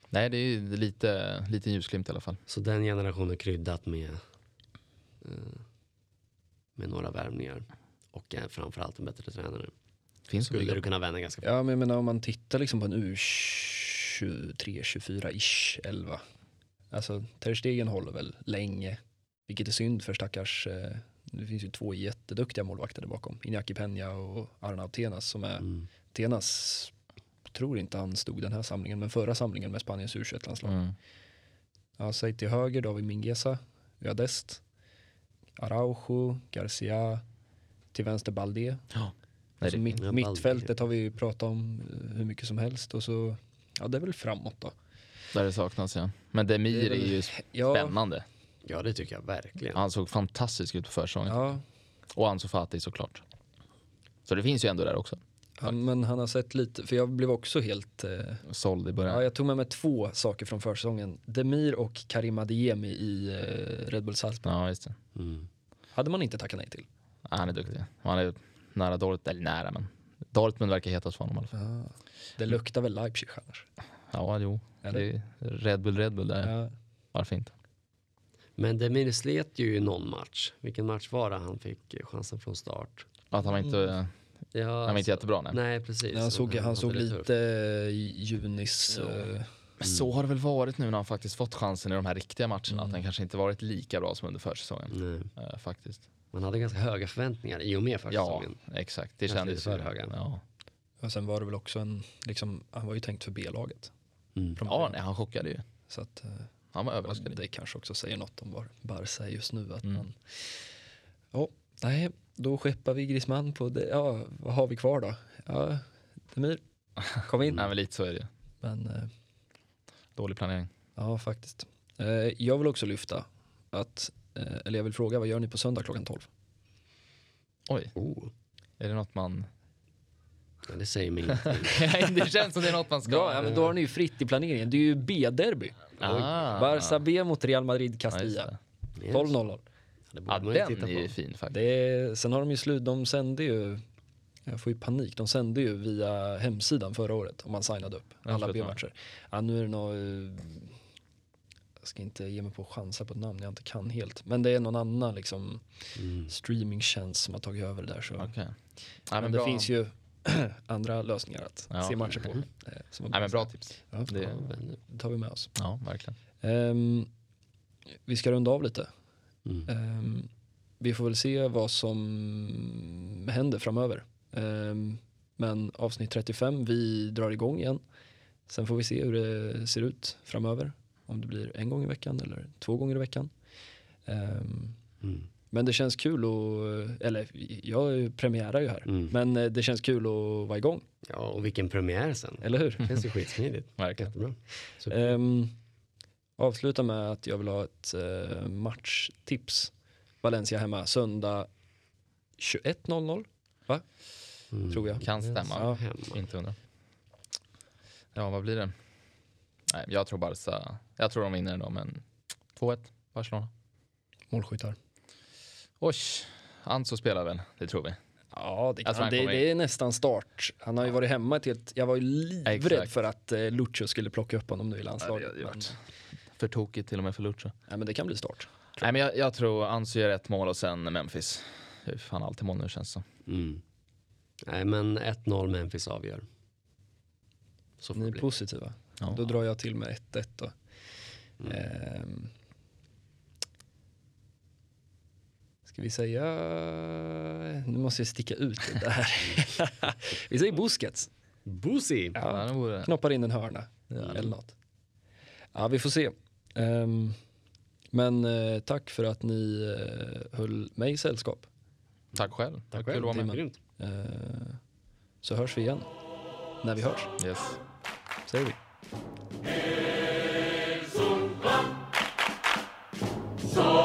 Nej, det är lite, lite ljusglimt i alla fall. Så den generationen kryddat med. Eh, med några värvningar. Och eh, framförallt en bättre tränare. Finns Skulle du kunna vända ganska ja, men jag menar om man tittar liksom på en U23, 24-ish 11. Alltså Ter Stegen håller väl länge, vilket är synd för stackars, eh, det finns ju två jätteduktiga målvakter där bakom, Iñaki Peña och Arnau Tenas som är Mm. Tenas, tror inte han stod den här samlingen, men förra samlingen med Spaniens u landslag Mm. Ja, säg till höger, då har vi Mingueza, vi har Dest, Araujo, Garcia, till vänster Balde. Ja. Alltså mitt, Ja, mittfältet har vi ju pratat om eh, hur mycket som helst och så, ja det är väl framåt då. Där det saknas ja. Men Demir Det är ju Ja, spännande. Ja, det tycker jag verkligen. Han såg fantastisk ut på försäsongen. ja Och Ansu Fati såklart. Så det finns ju ändå där också. han, men han har sett lite, för jag blev också helt, eh, Såld i början. ja, jag tog med mig två saker från försäsongen. Demir och Karim Adeyemi i eh, Red Bull Salzburg. Ja, just det. Mm. Hade man inte tackat nej till. Ja, han är duktig. Han är nära Dortmund, eller nära men Dortmund verkar hetast för honom i alla fall. Det luktar väl Leipzig annars. Ja, jo. Eller? Det är Red Bull, Red Bull där. Ja. Varför inte? Men Demir slet ju i någon match. Vilken match var det han fick eh, chansen från start? Att han var inte, Ja, han var inte jättebra nej. Nej, precis. Han såg, han hade såg lite i Junis, Ja. eh, Men så har det väl varit nu när han faktiskt fått chansen i de här riktiga matcherna. Mm. Att han kanske inte varit lika bra som under försäsongen. Nej. eh, faktiskt. Man hade ganska höga förväntningar i och med Ja, försäsongen. exakt. Det kändes för ju- höga. Ja, Och sen var det väl också en, liksom, han var ju tänkt för B-laget. Mm. ja nej, han chockade ju. Så att, eh, Han var överraskad. det kanske också säger något om var Barca är just nu. Att Mm. man, ja, nej, då skeppar vi Griezmann på det. Ja, vad har vi kvar då? Ja, Demir, kom in. Nej, men lite så är det. Men eh, Dålig planering. ja, faktiskt. Eh, jag vill också lyfta att, eller jag vill fråga, vad gör ni på söndag klockan 12? Oj, Oh, är det något man... ja, det säger mig ingenting. det känns som det är något man ska... Bra, ja, men då har ni ju fritt i planeringen. Det är ju B-derby. Ah. Barca B mot Real Madrid Ja, Castilla. det. Yes. 12-0. Det Ja, borde man ju den är ju fin faktiskt. Det är, sen har de ju slut, de sände ju, jag får ju panik, de sände ju via hemsidan förra året om man signade upp Ja, alla B-matcher. Ja, nu är det nog, eh, jag ska inte ge mig på att chansa på ett namn jag inte kan helt, men det är någon annan liksom Mm. streamingtjänst som har tagit över det där. Så. Okej. Ja, men, det bra. finns ju andra lösningar att Ja. se matcher på. eh, som Nej, men bra tips. Ja, Det, Ja, det tar vi med oss. ja, verkligen. Ehm, vi ska runda av lite. Mm. Ehm, vi får väl se vad som händer framöver. Ehm, men avsnitt 35, vi drar igång igen. Sen får vi se hur det ser ut framöver. Om det blir en gång i veckan eller två gånger i veckan. Ehm, Mm. men det känns kul att, eller jag premiärar ju här. Mm. Men eh, det känns kul att vara igång, Ja, och vilken premiär sen. eller hur? Det känns ju skitsmidigt. Verkligen. Jättebra. Så, Ehm, avsluta med att jag vill ha ett eh, matchtips. Valencia hemma söndag 21.00. mm. tror jag. Kan stämma. Ja. Inte undra. Ja, vad blir det? Nej, jag tror Barca. Jag tror de vinner då, men 2-1 Barcelona. Målskyttar. Oj, Anso spelar väl, det tror vi. Ja, det, tror kan, det, det är nästan start. Han har ju varit hemma ett helt, jag var ju livrädd Exakt. för att eh, Lucho skulle plocka upp honom nu i landslaget. Ja, men, För tokigt till och med för Lucho. nej, men det kan bli start. Nej, men jag, jag tror Ansu gör ett mål och sen Memphis. Det är fan alltid mål nu känns det som. Mm. Nej, men 1-0 Memphis avgör. Så Ni det är bli. positiva. Ja. Då drar jag till med 1-1 då. Mm. Ehm. Ska vi säga... Nu måste jag sticka ut det där. vi säger Busquets. Busi! Ja, vore... Knoppar in en hörna eller något. Ja, vi får se. Ehm, men eh, tack för att ni eh, höll mig sällskap. Tack själv. Tack Kul själv. att vara med. Grymt. Eh, så hörs vi igen. När vi hörs, Yes. säger vi. So